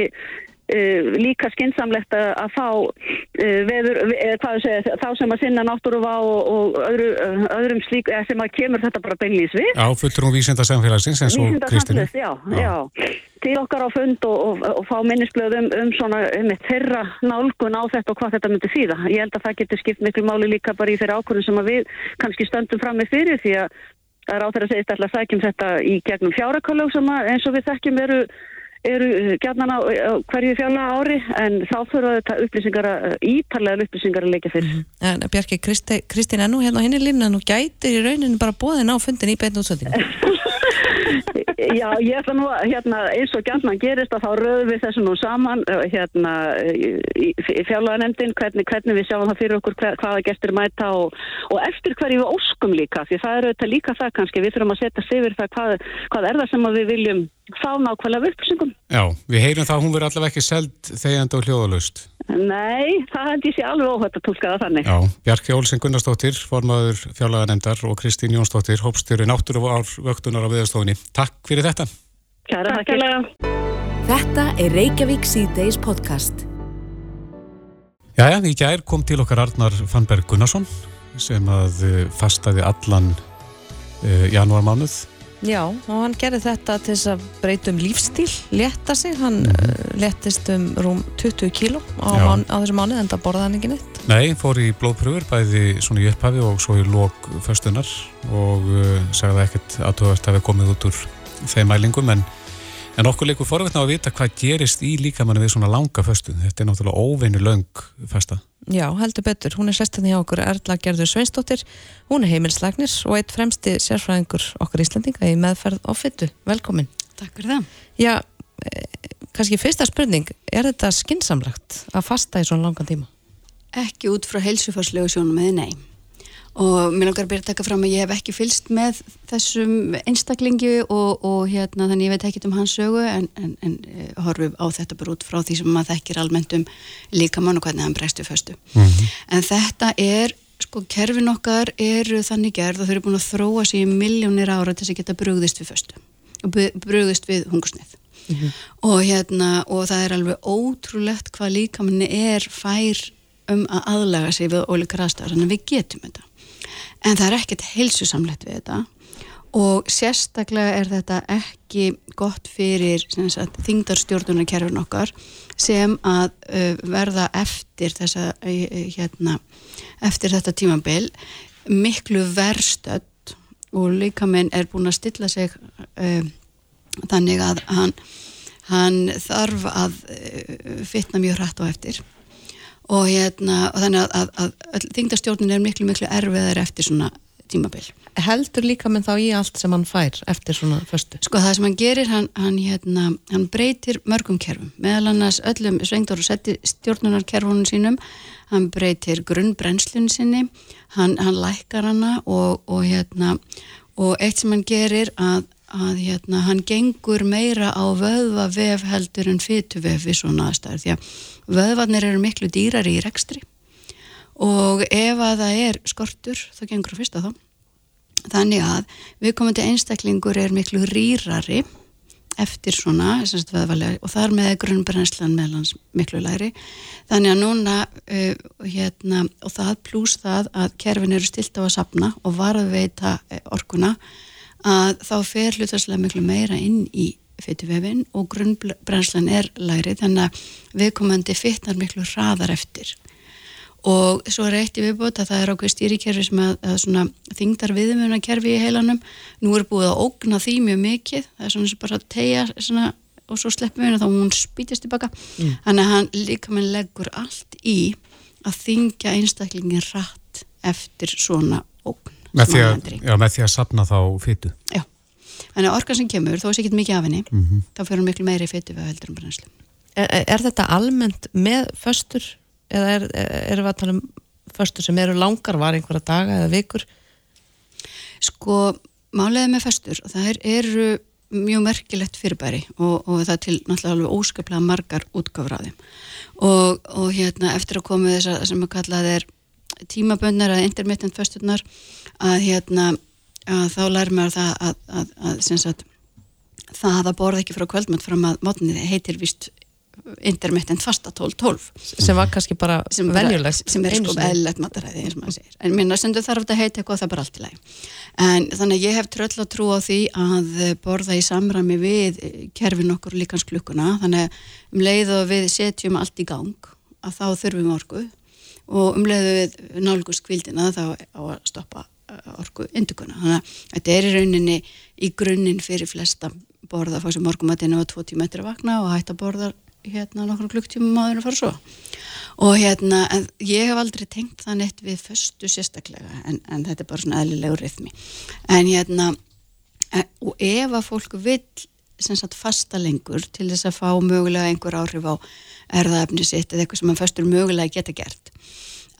Uh, líka skinsamlegt að, fá uh, veður, uh, segja, þá sem að sinna náttúruva og, og öðru, öðrum slík sem að kemur þetta bara beinlýs við Já, fullur um vísindarsamfélagsins eins og Kristina já, já. já, til okkar á fund og, og, og fá minnisblöðum um svona um þeirra nálgun á þetta og hvað þetta myndi þýða. Ég held að það getur skipt miklu máli líka bara í þeirra ákvörðum sem við kannski stöndum fram með fyrir því að það er á þeirra segist alltaf sækjum þetta í gegnum fjárakalög sem að eins og við þekkjum eru eru eh, gætnan á, hverju fjalla ári en þá fyrir þetta upplýsingar ítarlega upplýsingar að leika fyrir. Mm -hmm. En Bjarki, Kristín ennú hérna á henni lína nú gætir í rauninu bara bóðin á fundin í beinu útsöndinu. Já, ég ætla nú hérna, eins og gætnan gerist að þá röðum við þessu nú saman eh, hérna, í, fjárlaganemdin hvernig, hvernig við sjáum það fyrir okkur hver, hvaða gestur mæta og, og eftir hverju við óskum líka því það eru þetta líka það kannski við þurfum að setja sig yfir það hvað, hvað er það sem við viljum fá nákvæmlega upplýsingum. Já, við heyrum það að hún verður allavega ekki seld þegjand og hljóðalust. Nei, það held ég sé alveg óhætt að tólka það þannig. Já, Bjarki Olsen Gunnarsdóttir, formadur fjárlaga nefndar og Kristín Jónsdóttir, hópstjóri náttúru og vöktunar á viðstofunni. Takk fyrir þetta. Kæra, takk. Þetta er Reykjavík C-Days podcast. Jæja, í gær kom til okkar Arnar Fannberg Gunnarsson sem að eh, fastaði allan uh, janúarmánuð Já, og hann gerði þetta til þess að breyta um lífstíl, leta sig, hann mm. eh, letist um rúm 20 kíló á, á þessu mánu en það borða hann ekki neitt. Nei, fór í blóðpröfur bæði svona í upphafi og svo í lók föstunar og uh, sagði ekkert að þú ert að hafa komið út úr þeim mælingum en, en okkur leikur forveitna að vita hvað gerist í líkamannu við svona langa föstu. Þetta er náttúrulega óveinu laung festa. Já, heldur betur. Hún er sestan hjá okkur Erla Gerður Sveinsdóttir. Hún er heimilslagnir og eitt fremsti sérfræðingur okkar Íslandinga í meðferð og fyttu. Velkomin. Takk fyrir það. Já, eh, kannski fyrsta spurning, er þetta skinsamlegt að fasta í svona langan tíma? Ekki út frá heilsufarslegu sjónum eða nei og mér langar að byrja að taka fram að ég hef ekki fylst með þessum einstaklingi og, og hérna þannig ég veit ekki um hans sögu en, en, en eh, horfum á þetta bara út frá því sem maður þekkir almennt um líka mann og hvernig hann bregst við föstu mm -hmm. en þetta er, sko kerfin okkar eru þannig gerð og þau eru búin að þróa sér í miljónir ára til þess að geta brugðist við föstu og brugðist við hungursnið mm -hmm. og hérna og það er alveg ótrúlegt hvað líka manni er fær um að aðlaga sig við ólíkar aðstæðar, þannig að við getum þetta en það er ekkert heilsusamlegt við þetta. Og sérstaklega er þetta ekki gott fyrir þingdarstjórnunarkerfin okkar sem að uh, verða eftir þessa uh, hérna, eftir þetta tímabil. Miklu verðstödd og líka minn er búin að stilla sig uh, þannig að hann, hann þarf að fitna mjög hrætt á eftir og, hérna, og þannig að, að, að þingdarstjórnin er miklu miklu erfiðar eftir svona tímabil. Heldur líka með þá í allt sem hann fær eftir svona föstu? Sko það sem hann gerir, hann, hann, hérna, hann breytir mörgum kerfum, meðal annars öllum svengdóru setti stjórnunarkerfunum sínum, hann breytir grunnbrennslun sinni, hann, hann lækkar hana og, og, hérna, og eitt sem hann gerir að, að hérna, hann gengur meira á vöðva vef heldur en fytu vef við svona aðstæður því að vöðvarnir eru miklu dýrari í rekstri. Og ef að það er skortur þá gengur það fyrst að þá. Þannig að við komum til einstaklingur er miklu rýrari eftir svona veðvalega, og þar með grunnbrennslan meðlans miklu læri þannig að núna uh, hérna, og það pluss það að kerfin eru stilt á að sapna og varðveita uh, orkuna að þá fer hlutastlega miklu meira inn í fytuvefin og grunnbrennslan er læri þannig að viðkomandi fytnar miklu hraðar eftir. Og svo er eitt í viðbót að það er ákveð stýrikerfi sem að, að svona þingdar viðmjönakerfi í heilanum. Nú er búið að ógna því mjög mikið. Það er svona sem bara tegja svona, og svo sleppum við henni þá hún spítist tilbaka mm. þannig að hann líka með leggur allt í að þingja einstaklingin rætt eftir svona ógn með því, að, já, með því að sapna þá fytu já, þannig að orkan sem kemur þó er sér ekki mikið af henni mm -hmm. þá fyrir hún miklu meiri fytu við heldur um brennslu er, er þetta almennt með föstur eða er, erum við að tala um föstur sem eru langar, var einhverja daga eða vikur? Sko, málega með föstur, það er, eru mjög merkilegt fyrirbæri og, og það til náttúrulega alveg óskaplega margar útgáfraðum og, og hérna eftir að koma þess að sem að kalla þeir tímabönnar eða intermittent fösturnar að hérna að þá lærum við það að, að, að, að það að borða ekki frá kvöldmönd fram að mótnið heitir vist intermittent fasta 12-12 sem var kannski bara venjulegt sem er sko eðlert mataræði en minna sendu þarf þetta að heita eitthvað það er bara allt í læg en þannig að ég hef tröll að trú á því að borða í samrami við kerfin okkur líkans klukkuna. Þannig að um leiðu við setjum allt í gang að þá þurfum orgu og um leiðu við nálgust kvildina þá á að stoppa orgu induguna þannig að þetta er í rauninni í grunninn fyrir flesta borða fór sem morgumatinn á tvo tíma eftir að vakna og hætta borðar hérna nokkur klukktíma maður að fara svo og hérna, ég hef aldrei tengt það neitt við föstu sérstaklega en, en þetta er bara svona eðlilegu rithmi. En hérna en, og ef að fólk vil sem sagt fasta lengur til þess að fá mögulega einhver áhrif á erðaefni sitt eða eitthvað sem að föstur mögulega geta gert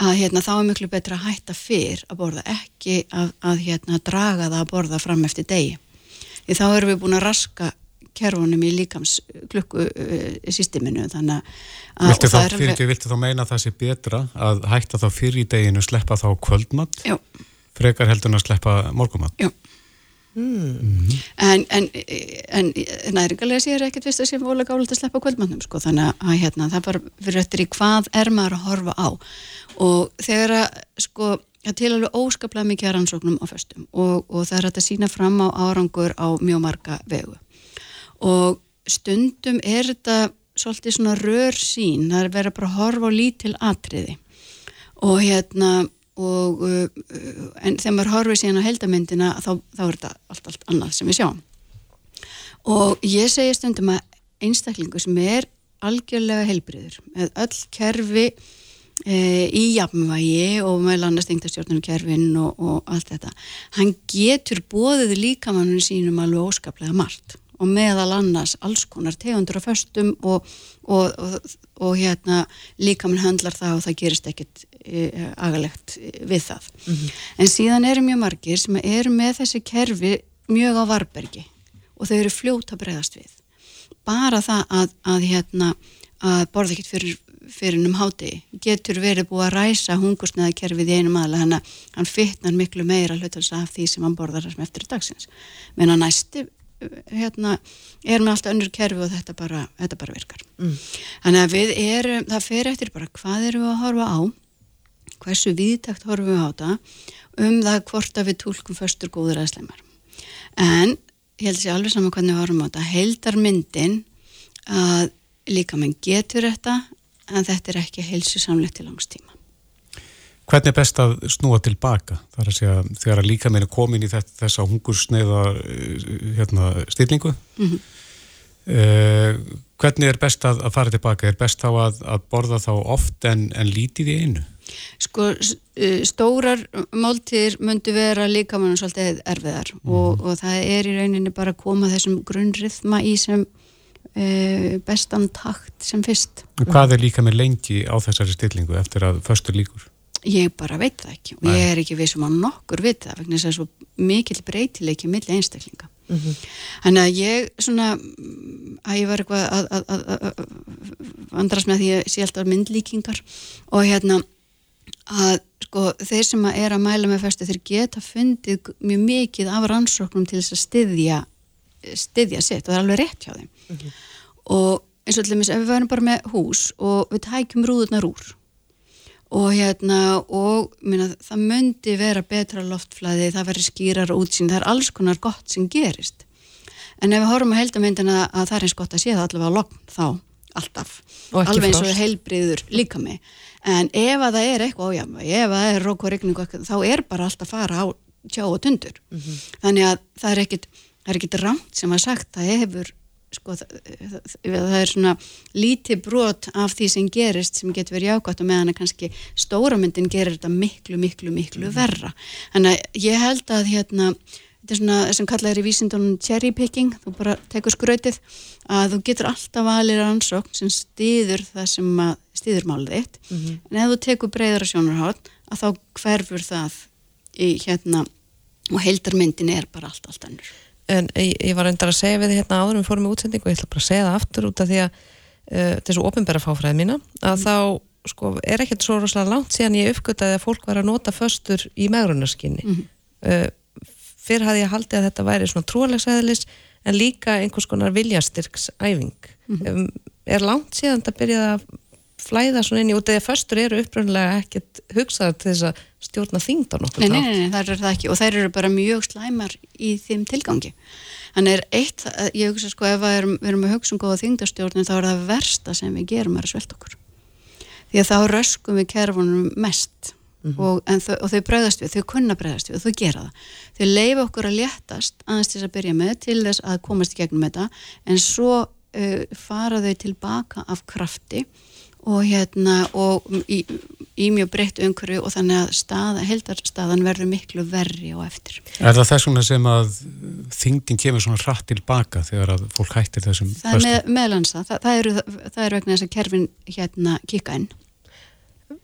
að hérna þá er miklu betra að hætta fyrr að borða ekki að, að hérna draga það að borða fram eftir degi því þá erum við búin að raska kerfunum í líkams klukku uh, systeminu þannig að Viltu þá, fyrir ekki, viltu þá meina að það sé betra að hætta þá fyrir í deginu sleppa þá kvöldmatt Já. frekar heldur en að sleppa morgumatt Já mm. Mm. en, en, en næringarlega séur ekkert vist að sé vola gálega að sleppa kvöldmatnum sko þannig að hérna, það bara fyrir öttir í hvað er maður að horfa á og þegar að sko að til alveg óskaplega mikið rannsóknum á föstum og, og það er að sína fram á árangur á mjög marga vegu. Og stundum er þetta svolítið svona rör sín, það er verið bara að horfa á lítil atriði. Og hérna og, uh, en þegar maður horfið síðan á heldamindina þá, þá er þetta allt, allt annað sem við sjáum. Og ég segi stundum að einstaklingu sem er algjörlega heilbriður með öll kerfi e, í jafnvægi og með landastengtastjórnum kerfin og, og allt þetta hann getur bóðið líkamanninu sínum alveg óskaplega margt og meðal annars alls konar tegundur af föstum og, og, og, og hérna líka mann höndlar það og það gerist ekkit e, agalegt við það. Mm -hmm. En síðan eru mjög margir sem eru með þessi kerfi mjög á varbergi og þau eru fljóta bregðast við. Bara það að, að, hérna, að borða ekkit fyrir fyrir um háti, getur verið búið að ræsa hungusneða kerfið í einum aðla hann, hann fytnar miklu meira hlutast af því sem hann borðar sem eftir dagsins. Menn að næsti hérna, er með allt önnur kerfi og þetta bara, þetta bara virkar. Mm. þannig að við erum, það fer eftir bara hvað erum við að horfa á hversu viðtækt horfum við á þetta um það hvort að við tólkum förstur góður aðsleimar en ég held að sé alveg saman hvernig við horfum á þetta. Heildar myndin að líka mann getur þetta en þetta er ekki heilsu samlegt til langstíma Hvernig er best að snúa tilbaka? Það er að segja þegar að líka meina komin í þetta, þessa hungursneiða eh, hérna, stillingu. Mm -hmm. eh, hvernig er best að, að fara tilbaka? Er best þá að, að borða þá oft en, en lítið í einu? Sko eh, stórar máltir myndu vera líka mann svolítið erfiðar mm -hmm. og, og það er í rauninni bara að koma þessum grunnrithma í sem bestan takt sem fyrst. Hvað er líka með lengi á þessari stillingu eftir að förstur líkur? Ég bara veit það ekki og ég er ekki við sem á nokkur veit það vegna þess að svo mikill breytileiki millir einstaklinga. Mm -hmm. Þannig að ég svona, að ég var eitthvað að, að, að, að andrast með því að ég sé alltaf myndlíkingar og hérna að sko þeir sem er að mæla með fyrstu þeir geta fundið mjög mikið af rannsóknum til þess að styðja styðja sitt og það er alveg rétt hjá þeim og eins og allir ef við værum bara með hús og við tækjum rúðurnar úr og hérna og minna, það myndi vera betra loftflæði, það verður skýrar útsýn, það er alls konar gott sem gerist. En ef við horfum að heldamyndina að það er eins gott að sé það allavega að lokn þá, alltaf. Alveg eins og heilbriður líka mig en ef að það er eitthvað ójafn ef að það er rók og regningu þá er bara alltaf að fara á tjá og tundur. Þannig að það er ekkit er ekkit rámt sem að sagt það hefur sko, það, það, það er svona lítið brot af því sem gerist sem getur verið jákvæmt og meðan að kannski stóramyndin gerir þetta miklu, miklu, miklu verra. Þannig að ég held að hérna þetta er svona sem kallað er í vísindunum cherry picking, þú bara tekur skrautið að þú getur alltaf valir ansókn sem stýður það sem að stýður málið þitt, en ef þú tekur breyðara sjónarhátt, að þá hverfur það í hérna og heildarmyndin er bara allt, allt annur en ég, ég var reyndar að segja við hérna áður við fórum í útsendingu og ég ætla bara að segja það aftur út af því að uh, þessu ofinbæra fáfræði mína að þá sko er ekkert svo rosalega langt síðan ég uppgötaði að fólk var að nota föstur í megrunarskynni mm fyrr hafði ég haldið að þetta væri svona trúalegsæðilis en líka einhvers konar viljastyrksæfing. Um, er langt síðan þetta byrjaði að flæða svona inn í út að föstur eru upprunlega ekkert hugsaðar til þess að stjórna þingd á nokkuð Nei, nei, nei, nei, það er það ekki og þær eru bara mjög slæmar í þeim tilgangi. Þannig er eitt, ég hugsa sko ef við erum, við erum að hugsa um góða þingdastjórnum þá er það versta sem við gerum er að svelta okkur. Því að þá röskum við kerfunum mest og, þau, og þau bregðast við, þau kunna bregðast við þau gera það. Þau leifa okkur að léttast aðeins til þess að byrja með til þess að komast í gegnum þetta en svo uh, fara þau tilbaka af krafti og hérna og í, í mjög breytt umhverju og þannig að staða, heldarstaðan verður miklu verri og eftir. Er það þess vegna sem að þingdin kemur svona hratt tilbaka þegar að fólk hættir þessum Það er með, meðlansa, það, það, eru, það er vegna þess að kerfin hérna kika inn.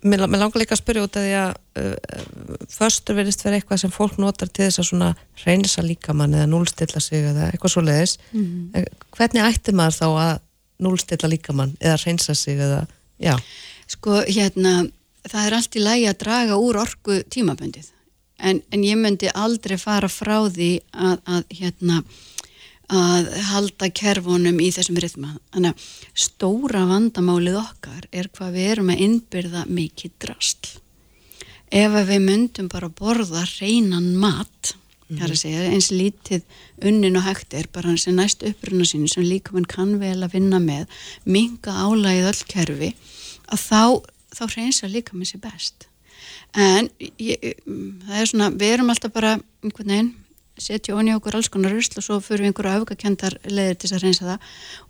Mér, mér langar líka að spyrja út af því að uh, förstur verðist vera eitthvað sem fólk notar til þess að svona reynsa líkamann eða núlstilla sig eða eitthvað svo leiðis. Mm. Hvernig ætti maður þá að núlstilla líkamann eða reynsa sig eða, já. Sko, hérna, það er allt í lagi að draga úr orku tímabundið. En, en ég myndi aldrei fara frá því að, að hérna, að halda kerfunum í þessum rytma. Þannig að stóra vandamálið okkar er hvað við erum að innbyrða mikið drastl. Ef við myndum bara borða reynan mat, mm -hmm. segja, eins lítið unnin og hægt er bara hans næst uppruna sín sem líka mann kann vel að vinna með, minga álægið öll kerfi, að þá, þá reynsa líka með sér best. En ég, það er svona, við erum alltaf bara einhvern veginn setja onni okkur alls konar rusl og svo fyrir við einhverju afgakendar leðir til að reynsa það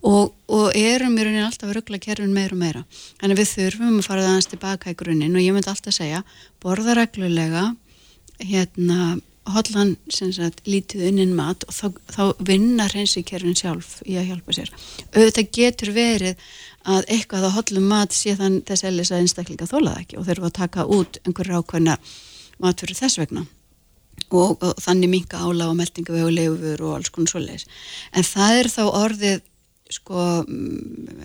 og, og erum í rauninni alltaf að ruggla kerfin meira og meira þannig við þurfum að fara það aðeins tilbaka í grunninn og ég myndi alltaf segja borða reglulega hérna hodlan sagt, lítið unnin mat og þá, þá vinna reynsi kerfin sjálf í að hjálpa sér auðvitað getur verið að eitthvað að hodlum mat sé þann þess ellis að einstaklinga þólaða ekki og þurfa að taka út einhverju ákveðna mat fyrir þess vegna og, og þannig minka ála og meldingavegu og leifur og alls konar svoleiðis. En það er þá orðið sko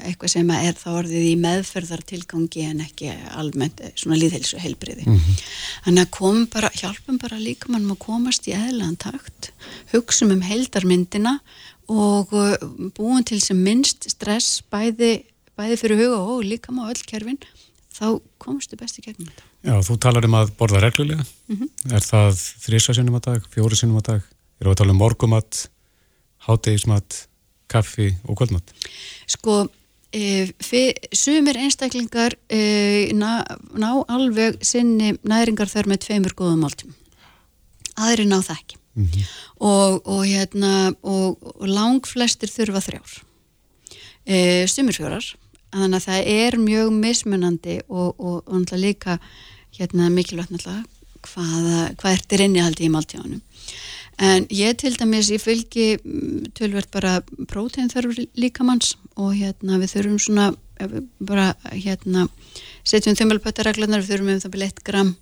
eitthvað sem er þá orðið í meðferðartilgangi en ekki almennt svona líðhelsu heilbriði. Mm -hmm. Þannig að komum bara, hjálpum bara líka mannum að komast í eðlan takt, hugsum um heildarmyndina og búum til sem minnst stress bæði, bæði fyrir huga og líka má öll kerfin þá komstu best í gegnum þetta. Já, þú talar um að borða reglulega. Mm -hmm. Er það þrísa sinnum að dag, fjóri sinnum að dag? Er það að tala um morgumat, hátegismat, kaffi og kvöldmat? Sko, e, sumir einstaklingar e, ná, ná alveg sinni næringar þar með tveimur góðum máltum. Aðri ná það ekki. Mm -hmm. og, og, hérna, og, og lang flestir þurfa þrjár. E, sumir fjórar þannig að það er mjög mismunandi og, og, og náttúrulega líka hérna mikilvægt náttúrulega hvað, hvað ertir innihaldi í máltíðanum en ég til dæmis ég fylgi mm, tölvert bara prótein þarfur líkamanns og hérna við þurfum svona bara hérna setjum þummelpöttareglunar við þurfum um það byrja 1 gram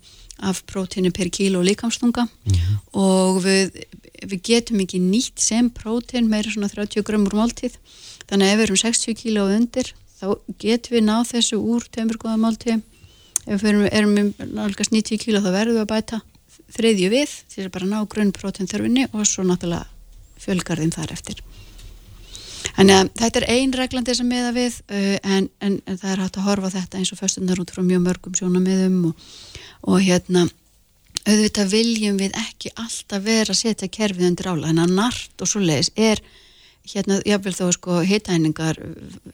af próteinu per kíló líkamstunga mm -hmm. og við, við getum ekki nýtt sem prótein meira svona 30 gram úr máltíð. Þannig að ef við erum 60 kíló undir þá getum við náð þessu úr tömurgóða máltíð ef við erum, erum nálgast 90 kíló þá verðum við að bæta þriðju við til að bara ná grunnprótein þörfinni og svo náttúrulega fjölgarðin þar eftir. Þannig að þetta er ein reglandi sem miða við uh, en, en, en það er hægt að horfa þetta eins og föstunar út frá mjög mörgum sjónamiðum og, og hérna auðvitað viljum við ekki alltaf vera að setja kerfið undir ála en að nart og svo leiðis er hérna, jáfnvel þó sko hitæningar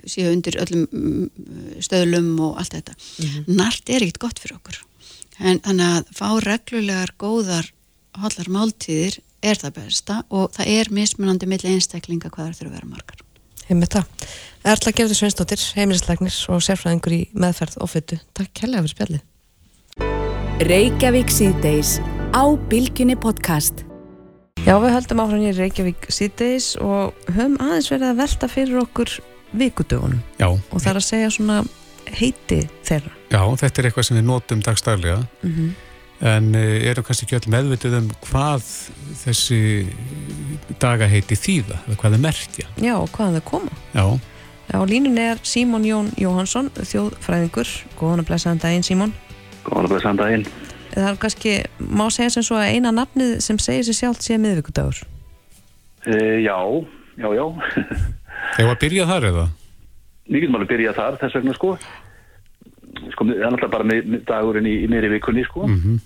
séu undir öllum mm, stöðlum og allt þetta. Nart er ekkit gott fyrir okkur en þannig að fá reglulegar góðar hollar máltíðir er það besta og það er mismunandi milli einstaklinga hvað það þurfa að vera margar Heimið það. Erla Gerður Sveinsdóttir, heimilislegnir og sérfræðingur í meðferð og fyttu. Takk kærlega fyrir spjallið. Reykjavík síðdeis á Bilginni podcast. Já, við höldum áfram í Reykjavík síðdeis og höfum aðeins verið að velta fyrir okkur vikudögunum Já, og það er að segja svona heiti þeirra. Já, þetta er eitthvað sem við notum dagstæðlega Mm en uh, erum kannski ekki öll meðvitið um hvað þessi daga heiti þýða, eða hvað er merkja. Já, og hvaðan það koma? Já, Já, línunni er Símon Jón Jóhansson, þjóðfræðingur. Góðan að blessaðan daginn, Símon. Góðan að blessa daginn. Það er kannski, má segja sem svo að eina nafnið sem segir sér sjálft sé miðvíkudagur. E, já, já, já. þegar að byrja þar eða? Getum alveg byrjað þar þess vegna sko. Sko, það er náttúrulega bara mið, dagurinn í, í meiri vikunni sko. Mm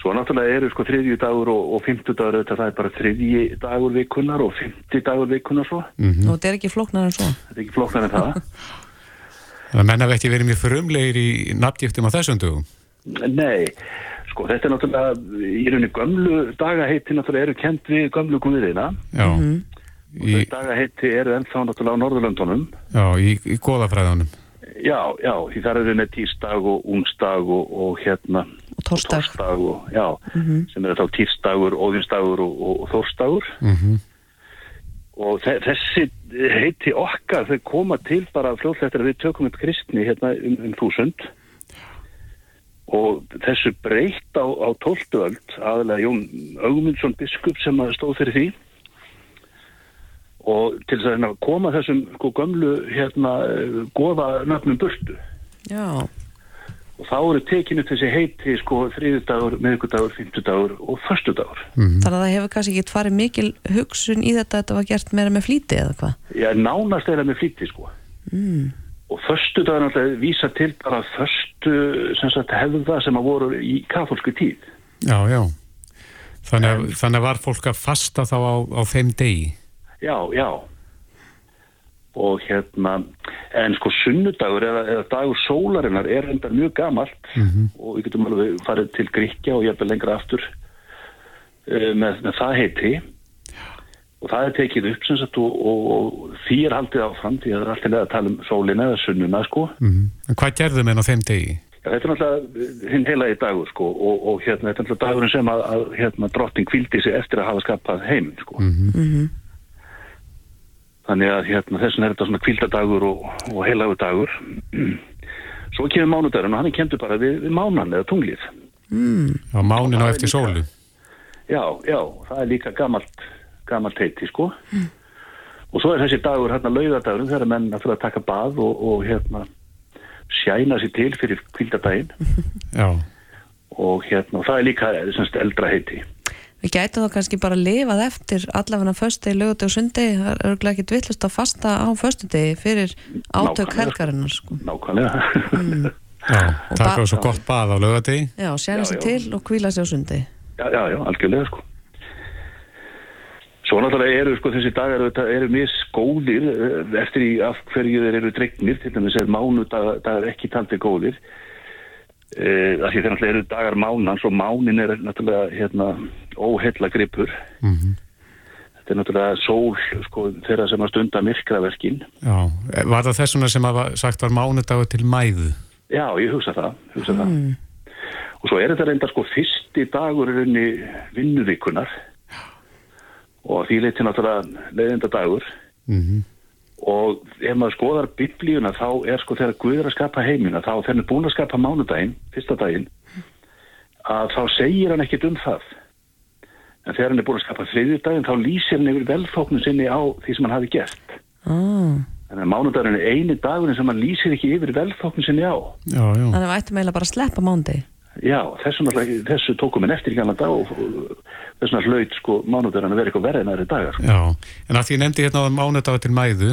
Svo náttúrulega eru sko þriðju dagur og, og fymtu dagur auðvitað það er bara þriðji dagur vikunnar og fymti dagur vikunnar svo. Mhm. Og þetta er ekki flóknar en svo. Þetta er ekki flokknar en það. Þannig að menn hafa ekki verið mjög frumlegir í nafngiftum á þessum dögum. Nei, sko þetta er náttúrulega í rauninni gömlu dagaheiti náttúrulega eru kent við gömlu guðina. Já, Og í, þau dagaheiti eru ennþá náttúrulega á Norðurlöndunum. já, í, í goðafræðunum. Já, já, því það eru með tírsdag og ungsdag og, og hérna Og. Þórsdag og, já, sem er þá tírsdagur, óðinsdagur og, og, og þórsdagur. Mm og þe þessi heiti okkar þau koma til bara fljóðlega eftir að við tökum upp kristni hérna um, um þúsund. Og þessu breytt á, á tóltuöld aðalega Jón Augmundsson biskup sem að stóð fyrir því og til þess að koma þessum sko gömlu hérna goða nöfnum burtu Já, og þá eru tekinu þessi heiti sko þriðudagur, miðgudagur, fymtudagur og förstudagur. þannig að það hefur kannski ekki farið mikil hugsun í þetta að þetta var gert meira með flýti eða hvað? Er nánast eða með flýtti sko. Mm. Og förstudagur náttúrulega vísa til bara förstu sem sagt hefða sem að voru í katholsku tíð. Já, já. Þannig að, þannig að var fólk að fasta þá á, á þeim degi. Já, já. Og hérna, en sko sunnudagur eða, eða dagur sólarinnar er enda mjög gamalt og við getum alveg farið til Gríkja og jafnvel lengra aftur uh, með, með það heiti og það er tekið upp sem sagt og, og, og því er haldið áfram því að það er alltaf að tala um sólina eða sunnuna sko. Mm En hvað gerðu menn á þeim degi? Já, þetta er náttúrulega hinn heilagi dagur sko og, og hérna þetta er náttúrulega dagurinn sem að, að hérna drotting kvildi sig eftir að hafa skapað heim sko. Mm Þannig að hérna þessin er þetta svona kvildadagur og, og heilagur dagur. Svo kemur mánudagurinn og hann er kemdur bara við, við mánan eða tunglið. Mm. Á mánin það á er eftir líka- sólu. Já, já, það er líka gamalt, gamalt heiti sko. Og svo er þessi dagur hérna laugadagurinn þegar menn að fyrir að taka bað og, og hérna sjæna sér til fyrir kvildadaginn Já. og hérna og það er líka semst eldra heiti. Við gætum þá kannski bara lifað eftir allavega föstudegi, lögudegi og sundegi það er örgulega ekki villust að fasta á föstudegi fyrir átök helgarinnar sko. Nákvæmlega. Já, Og taka svo gott bað á lögadegi. Já, Já, sig já. til og kvíla sig á sundegi Já, já, já, algjörlega sko. Svo náttúrulega eru sko þessi dagar eru misgóðir eh, eftir í af hverju þeir eru dregnir, til dæmis er mánudagar ekki taldir góðir. Uh, af því þeir náttúrulega eru dagar mánans og mánin er náttúrulega hérna óhella gripur. Mm Þetta er náttúrulega sól sko þeirra sem að stunda myrkraverkin. Já. Var það þessuna sem að var- sagt var mánudagur til mæðu? Já, ég hugsa það, hugsa það. Og svo er þetta reynda sko fyrsti dagur í vinnuvíkunar og því leiti náttúrulega leiðinda dagur Mm og ef maður skoðar biblíuna þá er sko þegar Guð er að skapa heimina þá þegar hann er búin að skapa mánudaginn, fyrsta daginn að þá segir hann ekkit um það en þegar hann er búin að skapa þriðjudaginn þá lýsir hann yfir velþóknum sinni á því sem hann hafi gert ah. Þannig að mánudagurinn er eini dagurinn sem hann lýsir ekki yfir velþóknum sinni á. Já, já. Þannig að við ættum eiginlega bara að sleppa mándegi Já, þessu, þessu tókum við eftir í gamla dag og og þess vegna hlaut sko mánudagarna verið eitthvað verið en aðri dagar. Sko. Já, en að því ég nefndi hérna á mánudagur til mæðu,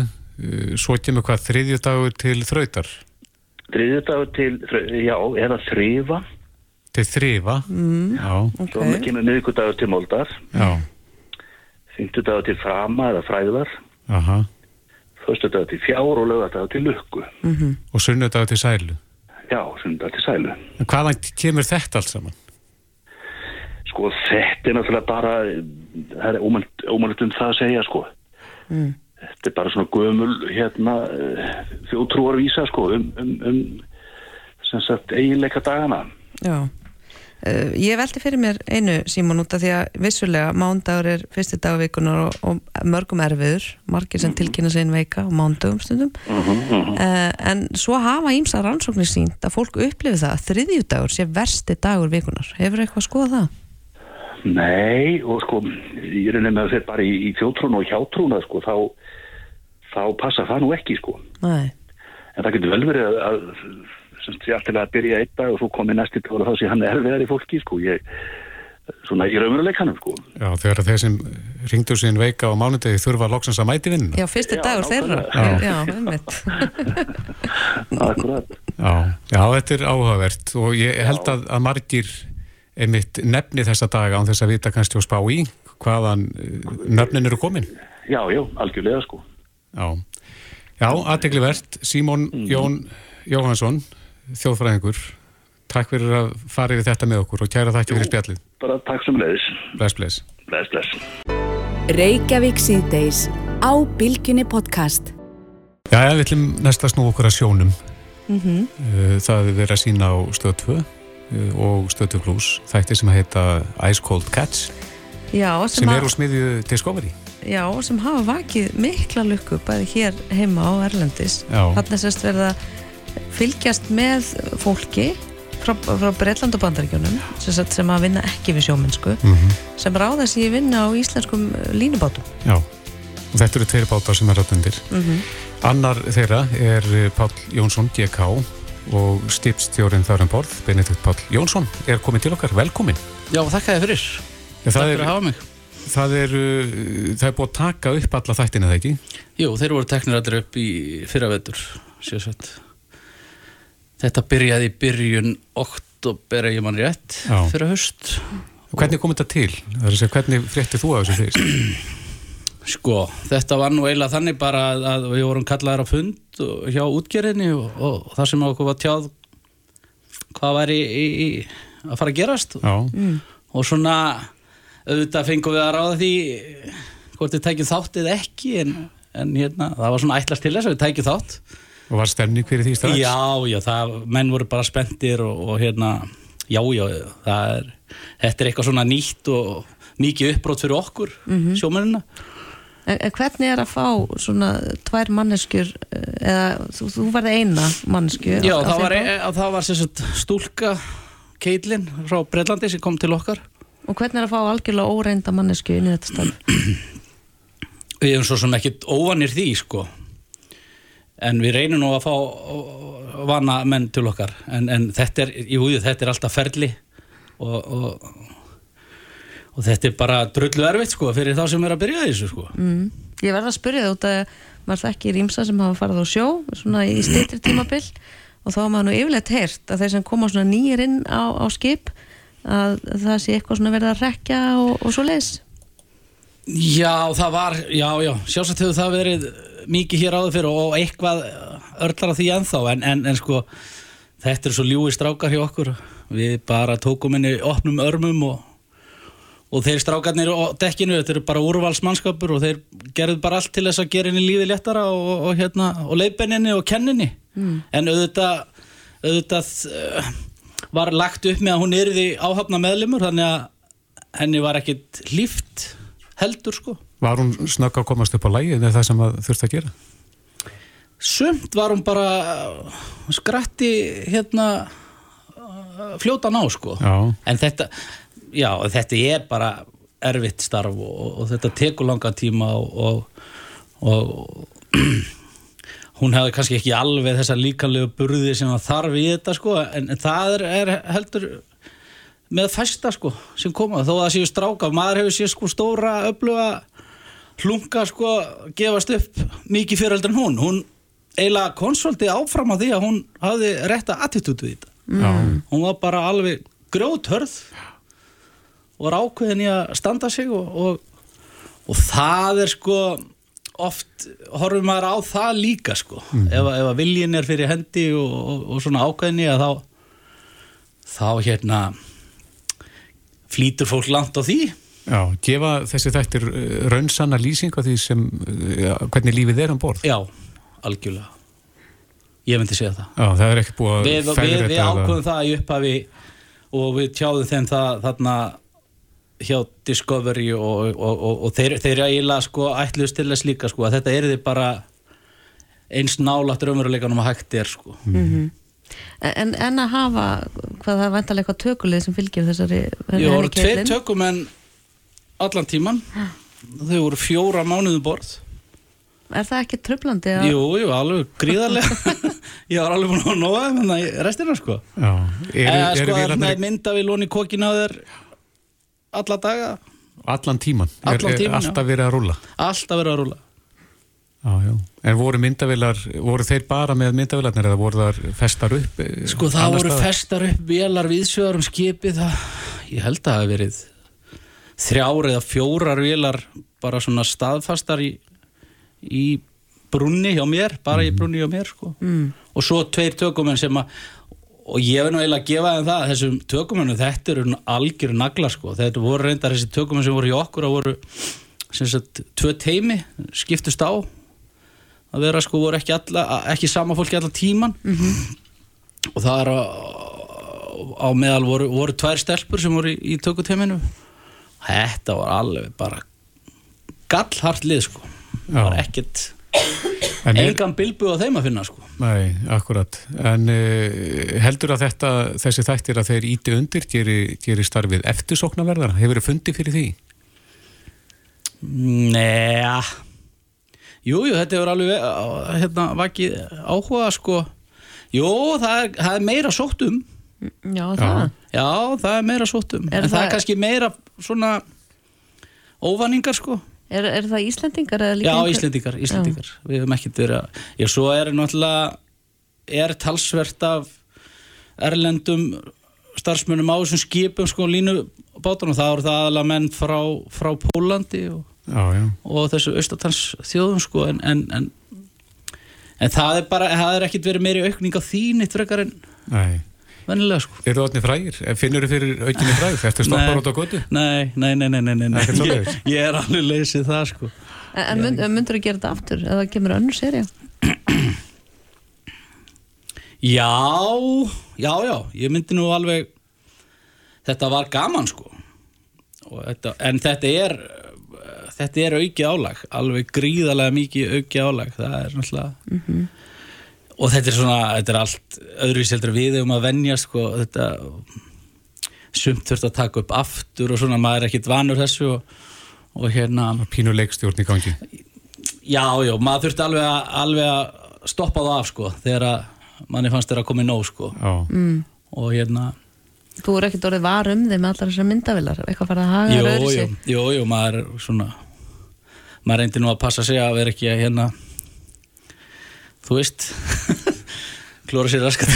svo kemur hvað þriðjudagur til þrautar, Þriðjudagur til, já, eða þrifa, til þrifa, mm, já, svo kemur miðgudagur til moldar, já, fymtudagur til frama eða fræðar, aha, föstudagur til fjár og lögadagur til lukku. og sunnudagur til sælu. Já, sunnudagur til sælu. En hvaðan kemur þetta allt saman? Sko þetta er náttúrulega bara, það er ómælt um það að segja sko. Mm. Þetta er bara svona gömul hérna þjótrúarvísa sko um, um, um sem sagt eiginleika dagana. Já. Uh, ég velti fyrir mér einu símón út af því að vissulega mándagur er fyrsti dag vikunar og, og mörgum erfiður, margir sem tilkynna sig inn veika og mándagum stundum uh, en svo hafa ímsa rannsóknir sínt að fólk upplifi það að þriðjudagur sé versti dagur vikunar hefur eitthvað að skoða það? Nei, og sko, ég er nefnir að þetta bara í, í þjótrún og hjátrúna, sko, þá, þá passa það nú ekki, sko. Nei. En það getur vel verið að, að sem sé alltaf að byrja einn dag og svo komið næsti dag og þá sé hann erfiðar í fólki, sko. Ég, svona í raunveruleikanum, sko. Já, þegar þeir sem ringdu sín veika á mánudegi þurfa loksins að mæti vinnuna. Já, fyrsti dagur þeirra Já. Já, einmitt Akkurat. Já, já, þetta er áhugavert og ég held að, að margir einmitt nefni þessa daga án þess að vita kannski og spá í hvaðan eh, nöfnin eru komin. Já, já, algjörlega, sko. Já, já aðteglivert. Símón Jón Jóhansson, þjóðfræðingur, takk fyrir að fara yfir þetta með okkur og kæra þakki fyrir spjallið. Bara takk sem leiðis. Bless, bless. Bless, bless. Reykjavík síðdeis á Bilginni podcast. Já, við ætlum næst að snú okkur að sjónum. mm Uh, Það er verið að sína á stöð 2 uh, og stöð 2 plus þætti sem heita Ice Cold Cats Já, sem, sem er úr smiðju Discovery. Já, sem hafa vakið mikla lukku bæði hér heima á Erlendis. Að sérst verða fylgjast með fólki frá, frá Breitland og Bandaríkjunum sem, sem að vinna ekki við sjómennsku Mm sem ráða sér vinna á íslenskum línubátum. Já, og þetta eru tveir bátar sem er rátt undir. mm Annar þeirra er eh, Páll Jónsson, GK og stipstjórin þar um borð, Benedikt Páll Jónsson, er komin til okkar, velkomin. Já, þakka þið fyrir. Ja, Takk fyrir að hafa mig. það, er, uh, það er búið að taka upp alla þættina það ekki? Jú, þeir voru teknir allir upp í fyrravetur, sérsveit. Þetta byrjaði í byrjun oktober, ég mann rétt, fyrir höst. Hvernig kom þetta til? Er hvernig fréttið þú af þessu fyrst? Sko, þetta var nú eiginlega þannig bara að, að við vorum kallaðar á fund og- hjá útgerðinni og, og það sem okkur var tjáð hvað var í, í, í að fara að gerast Já, og svona auðvitað fengum við að ráða því hvort við tækjum þátt eða ekki en, en hérna, það var svona ætlast til þess að við tækjum þátt og var stemning fyrir því strax? Já, já, það, menn voru bara spenntir og, og hérna, já, já, það er, þetta er eitthvað svona nýtt og mikið uppbrót fyrir okkur, Mhm. sjómennina. En, en hvernig er að fá svona tvær manneskjur eh, eða þú, þú varði eina mannesku Já, það var, e, það var stúlka Keitlin frá Breitlandi sem kom til okkar. Og hvernig er að fá algjörlega óreinda mannesku inn í þetta starf? Við erum svo sem ekkit óvanir því, sko. En við reynum nú að fá vana menn til okkar. En, en þetta, er, jú, þetta er alltaf ferli og, og, og þetta er bara drullu erfitt, sko, fyrir þá sem er að byrja þessu, sko. Mm. Ég verða að spyrja það út að maður þekki rýmsa sem hafa farið á sjó svona í stýttir tímabil og þá hafa maður nú yfirleitt heyrt að þeir sem koma svona nýjir inn á, á skip að það sé eitthvað svona verið að rekja og, og svo leis Já, það var, já, já, sjálfsagt hefur það verið mikið hér áður fyrir og eitthvað örlar að því ennþá, en, en, en sko, þetta er svo ljúi strákar hjá okkur, við bara tókum henni opnum örmum og, og þeir strákarnir á dekkinu, þetta eru bara úrvalsmannskapur og þeir gerðu bara allt til þess að gera henni lífið léttara og, og, hérna, og leiðbenninni og kenninni, Mm. en auðvitað, auðvitað uh, var lagt upp með að hún yrði áhafna meðlimur, þannig að henni var ekkit hlýft heldur sko. Var hún snögg að komast upp á lægið eða það sem að þurfti að gera? Sumt var hún bara skratti hérna fljóta ná sko. Já. En þetta, já, þetta er bara erfitt starf og, og þetta tekur langa tíma og, og, og hún hefði kannski ekki alveg þessa líkanlegu burði sem það þarf í þetta sko en, en það er, er heldur með fæsta sko sem koma. Þó að það séu stráka, maður hefur séu sko stóra öfluga hlunga sko gefast upp mikið fyrir heldur en hún, hún eiginlega konsolti áfram á því að hún hafði rétta attitútu í þetta. Mm. hún var bara alveg grjóthörð og var ákveðin í að standa sig og, og, og það er sko oft horfum maður á það líka sko. Ef, að- ef að viljin er fyrir hendi og, og, og svona ákveðinni að þá þá hérna flýtur fólk langt á því. Já, gefa þessi þættir uh, raunsanna lýsing á því sem, uh, hvernig lífið er um borð. Já, algjörlega. Ég myndi segja það. Já, það er ekki búið að við, við, við þetta eða- ákvöðum það í upphafi og við tjáðum þeim það þarna hjá Discovery og, og, og, og þeir, þeir eiginlega sko ætluðust til þess líka sko að þetta er þið bara eins nálægt raunveruleikanum að hægt er sko. Mhm. En, en að hafa, hvað það er vantarlega eitthvað tökulið sem fylgir þessari Ég voru tveir tökum en allan tíman þau voru fjóra mánuðum borð. Er það ekki tröflandi? að- Jú, jú, alveg gríðarlega. Ég var alveg búin að nóga þeim en restina sko. Já, eru, Eða eru sko að vélarnar með myndavíl onni kokkin á þér alla daga allan tíman? Allan er, er tímann, alltaf verið að rúlla? alltaf verið að rúla Já, já. En voru myndavilar, voru þeir bara með myndavilarnir eða voru þar festar upp? eh, Sko það voru staðar? festar upp vélar viðsjöðar um skipið það, ég held að það hafi verið þrjár eða fjórar vélar bara svona staðfastar í, í brunni hjá mér, bara í brunni hjá mér sko. Mm. og svo tveir tökumenn sem að og ég hef nú eiginlega að gefa þeim það þessum tökumennu, þetta eru algjör nagla sko, þetta voru reyndar þessi tökumenn sem voru hjá okkur og voru sem sagt, tvö teimi, skiptust á. Að vera sko, voru ekki, alla, ekki sama fólki allan tíman og það er á, á meðal voru, voru tvær stelpur sem voru í, í tökuteiminu þetta var alveg bara gallhart lið sko. Það var ekkert En er- engan bilbu á þeim að finna sko Nei, akkurat. En uh, heldur að þetta, þessi þættir að þeir íti undir geri, geri starfið eftirsóknarverðara? Hefur þið fundið fyrir því? Nei Jú, jú, þetta hefur alveg hérna, vakið áhuga sko Jú, það er, það er meira sótt um Já, það. Já, það er meira sótt um Er En það það- er kannski meira svona óvaningar sko Er, er það Íslendingar eða líka Já, einhver- Íslendingar, Íslendingar Við hefum ekkert verið að Já, svo er náttúrulega er talsvert af erlendum starfsmönnum á þessum skipum sko línubátunum, það eru það aðalega menn frá, frá Pólandi og, Já, já. og þessu austatans þjóðum sko en, en, en, en það er bara, það er ekkert verið meiri aukning á þínit frekar en Nei. Vennilega sko Eru það orðnir frægir? Finnur þið fyrir aukinni fræg? Þetta stoppar Nei. út á götu? Nei, nei, nei, nei, nei, nei, Ég, ég er alveg leysið það sko En, en mynd, myndur þú gera þetta aftur eða kemur önnur serja? Já, já, já, ég myndi nú alveg þetta var gaman sko Og þetta, en þetta er þetta er aukið álag alveg gríðarlega mikið aukið álag það er náttúrulega og þetta er svona, þetta er allt öðruvíseldur við um að venja sko þetta sumt þurft að taka upp aftur og svona maður er ekkit vanur þessu og, og hérna Pínu leikstjórn í gangi. Já, já, maður þurfti alveg að, alveg að stoppa það af sko þegar að manni fannst þeirra að koma í nóg sko Já. Mm. og hérna Þú er ekkert orðið var um þig með allar þessar myndavilar eitthvað farið að haga Jú, öðru jú, sig jú, jú, maður er svona maður reyndi nú að passa sig að vera ekki að hérna þú veist klóra sér raskat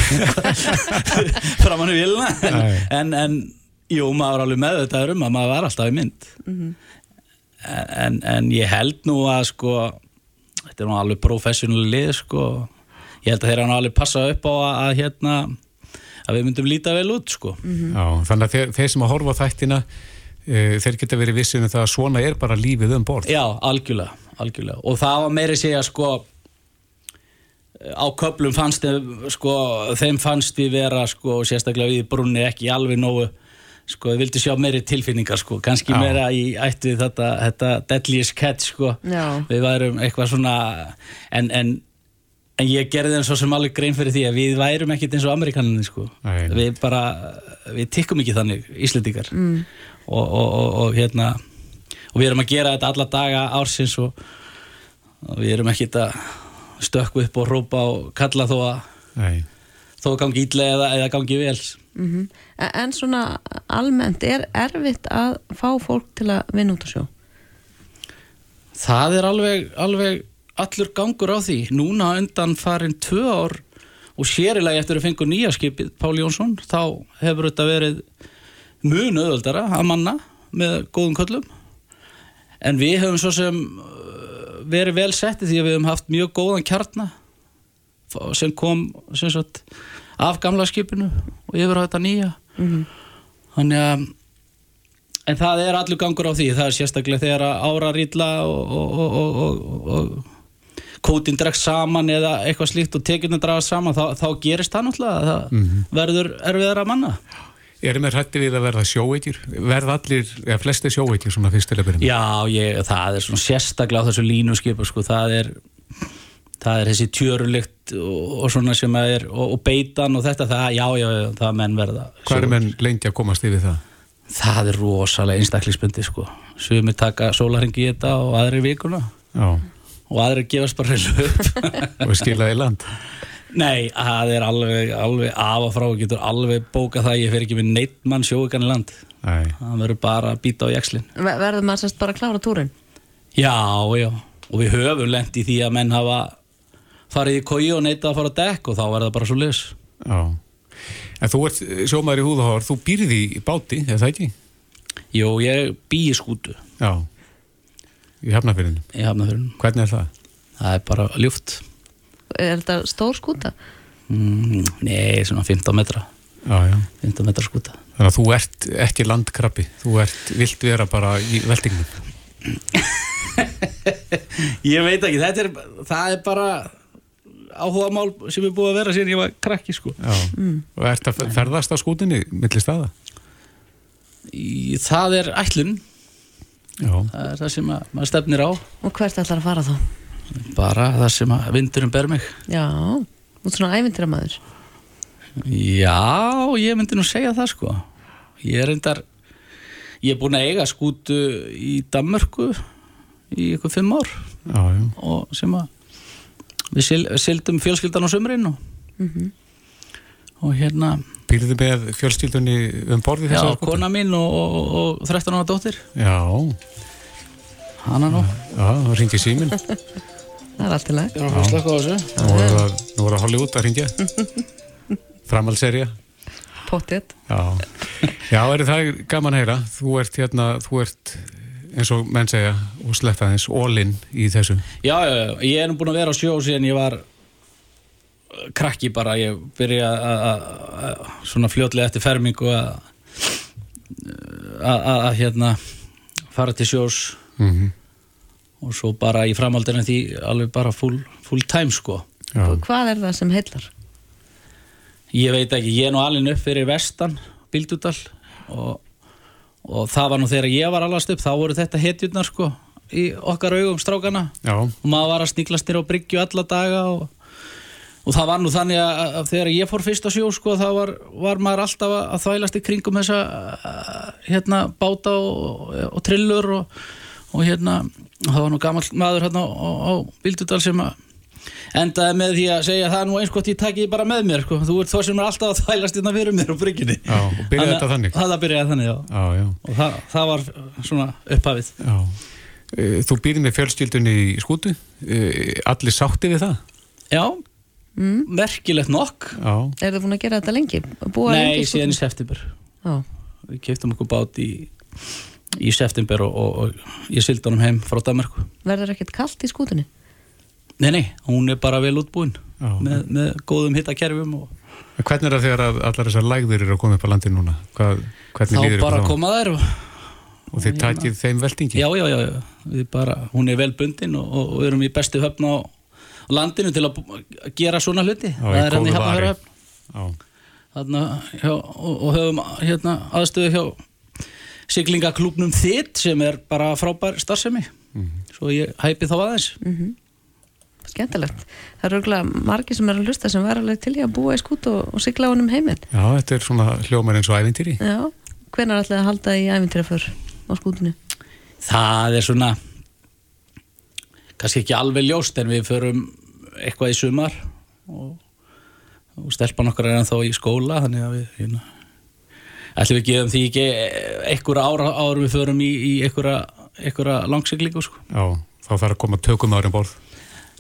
framan í vilna en, en, en jú, maður er alveg með þetta um að maður var alltaf í mynd. Mhm. en, en ég held nú að sko þetta er nú alveg professional lið sko. Ég held að þeir eru nú alveg passa upp á að, að hérna að við myndum líta vel út sko. Já, þannig að þeir, þeir sem að horfa á þættina uh, þeir geta verið vissið um það að svona er bara lífið um borð. Já, algjörlega, algjörlega. Og það var meiri segja sko á köplum fannst sko, þeim fannst við vera sko, sérstaklega við í brunni ekki alveg nógu sko, við vildi sjá meiri tilfinningar sko, kannski Já. meira í ætt við þetta, þetta deadliest catch sko, Já. við værum eitthvað svona en, en, en ég gerði þeim svo sem alveg grein fyrir því að við værum ekkit eins og amerikaninni sko Nei. við bara, við tikkum ekki þannig Íslendingar Mm. og, og, og, og hérna og við erum að gera þetta alla daga ársins og, og við erum ekki að stökku upp og rópa og kalla þó að Nei. þó að gangi illa eða, eða gangi vel Mm En svona almennt er erfitt að fá fólk til að vinna út á sjó? Það er alveg, alveg allur gangur á því. Núna undan farin tvö ár og sérilegi eftir að fengu nýja skipið, Pál Jónsson, þá hefur þetta verið mun öðvöldara að manna með góðum köllum. En við höfum svo sem verið vel settið því að við höfum haft mjög góðan kjarnar sem kom sem sagt, af gamla skipinu og yfir á þetta nýja. Þannig að En það er allur gangur á því, það er sérstaklega þegar ára rýtla og, og, og, og, og, og kótin dregst saman eða eitthvað slíkt og tekjunum dragast saman, þá, þá gerist það náttúrulega, það Mhm. verður erfiðar að manna. Erum við hrætti við að verða sjóveikir? Verða allir, eða flesti sjóveikir svona fyrst til að byrja með? Já, ég, það er svona sérstaklega á þessu línuskipu, sko, það er, það er þessi tjörulikt og, og svona sem að er, og, og beitan og þetta, það, já, já, já, það menn verða. Hvað er menn lengi að komast yfir það? Það er rosalega einstaklisbundi, sko. Sumir taka sólaringi í þetta og aðri vikuna. Já. Og aðri gefast bara upp. Og skilaði í land? Nei, það er alveg, alveg af og frá, getur alveg bókað það, ég fer ekki með neitt mann sjóugan í land. Nei. Það verður bara að býta á jakslinn. Ver verður maður sérst bara að klára túrin? Já, já, og við höfum lent í því að menn hafa farið í kói og neitað að fara á dekk og þá er það bara svo lis. Já. En þú ert sjómaður í húðahár, þú býrði í báti, er það ekki? Jú, ég bý í skútu. Já. Í hafnafyrinu? Í hafnafyrinu. Hvernig er það? Það er bara ljúft. Er þetta stór skúta? Mm, nei, svona 15 metra. Já, já. 15 metra skúta. Þannig að þú ert ekki landkrabbi, þú ert, vilt vera bara í veltingnum. Ég veit ekki, þetta er, það er bara áhuga mál sem er búið að vera síðan ég var krakki, sko. Já. Og ert að ferðast á skútinni millir staða? Í, það er ætlun. Já. Það er það sem að, maður stefnir á. Og hvert ætlar að fara þá? Bara það sem að vindurum ber mig. Já, út svona ævindira maður. Já, ég myndi nú segja það sko Ég er reyndar Ég er búin að eiga skútu í Danmörku í ykkur fimm ár Já, já. og sem að við sil, sildum fjölskyldan á sömurinn og, Mhm. og hérna Býrðu með fjölskyldunni um borði já, þessar skútu? kona mín og, og, og 13 ára dóttir Já. Hanna nú Já, þá ringi síminn. Það er allt í lag. Já, slaka á þessu Nú er það, nú er það Hollywood að ringja. Framhalserja. Pottið. Já. Já, er það gaman að heyra. Þú ert hérna, þú ert eins og menn segja og sletta aðeins all-in í þessu. Já, já, já, ég er nú búin að vera á sjó síðan ég var uh, krakki bara, ég byrja að- að að- svona fljótlega eftir fermingu að að að- að hérna fara til sjós Mhm. Og svo bara í framhaldinu því alveg bara full, full time sko Já. Hvað er það sem heillar? ég veit ekki, ég er nú alveg upp fyrir vestan Bíldudal og, og það var nú þegar ég var allast upp þá voru þetta hetjurnar sko í okkar augum strákana Já. og maður var að sníklast nýra á bryggju alla daga og, og það var nú þannig að, að þegar ég fór fyrst á sjó sko þá var, var maður alltaf að, þvælast í kringum þessa hérna báta og, og trillur og, og hérna og það var nú gammal maður hérna á, á, á Bíldudal sem að endaði með því að segja það er nú eins gott ég taki bara með mér sko. þú ert þá sem er alltaf að þvælast hérna fyrir mér á bryggjunni Já, og byrjaði þetta þannig? Það byrjaði þannig, já, Já, já. og það, það var svona upphafið Já. Eh, Þú býrði með fjölskyldunni í skútu. Eh, Allir sátti við það? Já, merkilegt nokk Já. Er þið búin að gera þetta lengi? Búa Nei, síðan í september Já. Við keftum okkur bát í, í september og, og, og ég sildi honum heim frá Danmarku Verður ekkert kallt í skútunni? Nei, nei, hún er bara vel útbúin Já. með, með góðum hittakerfum og Hvernig er það þegar að allar þessar lægðir eru að koma upp á landin núna? Hvað, hvernig þá bara koma þær og, Og þið takið þeim veltingi? já, já, já, já, við bara, hún er vel bundin og, og við erum í bestu höfn á landinu til að gera svona hluti Já, það er góðu vari. Hafnarfjörðarhöfn Já. þarna, hjá, og, og höfum hérna, aðstöðu hjá siglingaklúbnum þitt sem er bara frábær starfsemi svo ég hæpi þá aðeins Skemmtilegt. Það eru örgulega margir sem eru að hlusta sem verður alveg til í að búa í skútu og, og sigla honum heiminn. Já, þetta er svona hljómar eins og ævintýri. Já. Hvenær ætlaði að halda í ævintýra fyrr á skútunni? það er svona kannski ekki alveg ljóst en við förum eitthvað í sumar og, og stelpan okkar er ennþá í skóla þannig að við hérna, ætlum við gefum því ekki einhverja ára árum við förum í, í einhverja, langsiglingu sko. Já, þá þarf að koma tökum árum borð.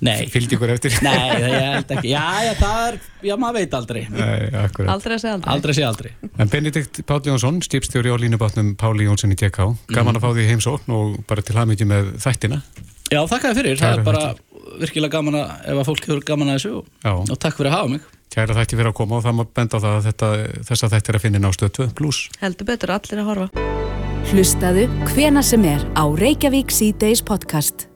Nei. Fylgdi ykkur eftir? Nei, það ég held ekki. Já, já, það er, já, maður veit aldrei. Nei, akkurat. Aldrei að segja aldrei. Aldrei sé aldrei. En Benedikt Páll Jónsson, stýpstjóri á línubátnum Páli Jónsson í TK Gaman að fá því heimsókn og bara til hafmyggi með þættina. Já, þakka þér fyrir, það Kæra er bara virkilega gaman að, ef að fólk hefur gaman að þessu og, og takk fyrir að hafa mig Kæra þætti fyrir að koma og það má benda á það að þetta, þessa þætti er að finna inn á stöð 2 plus Heldur betur allir að horfa. Hlustaðu hvena sem er á Reykjavík C-Days podcast.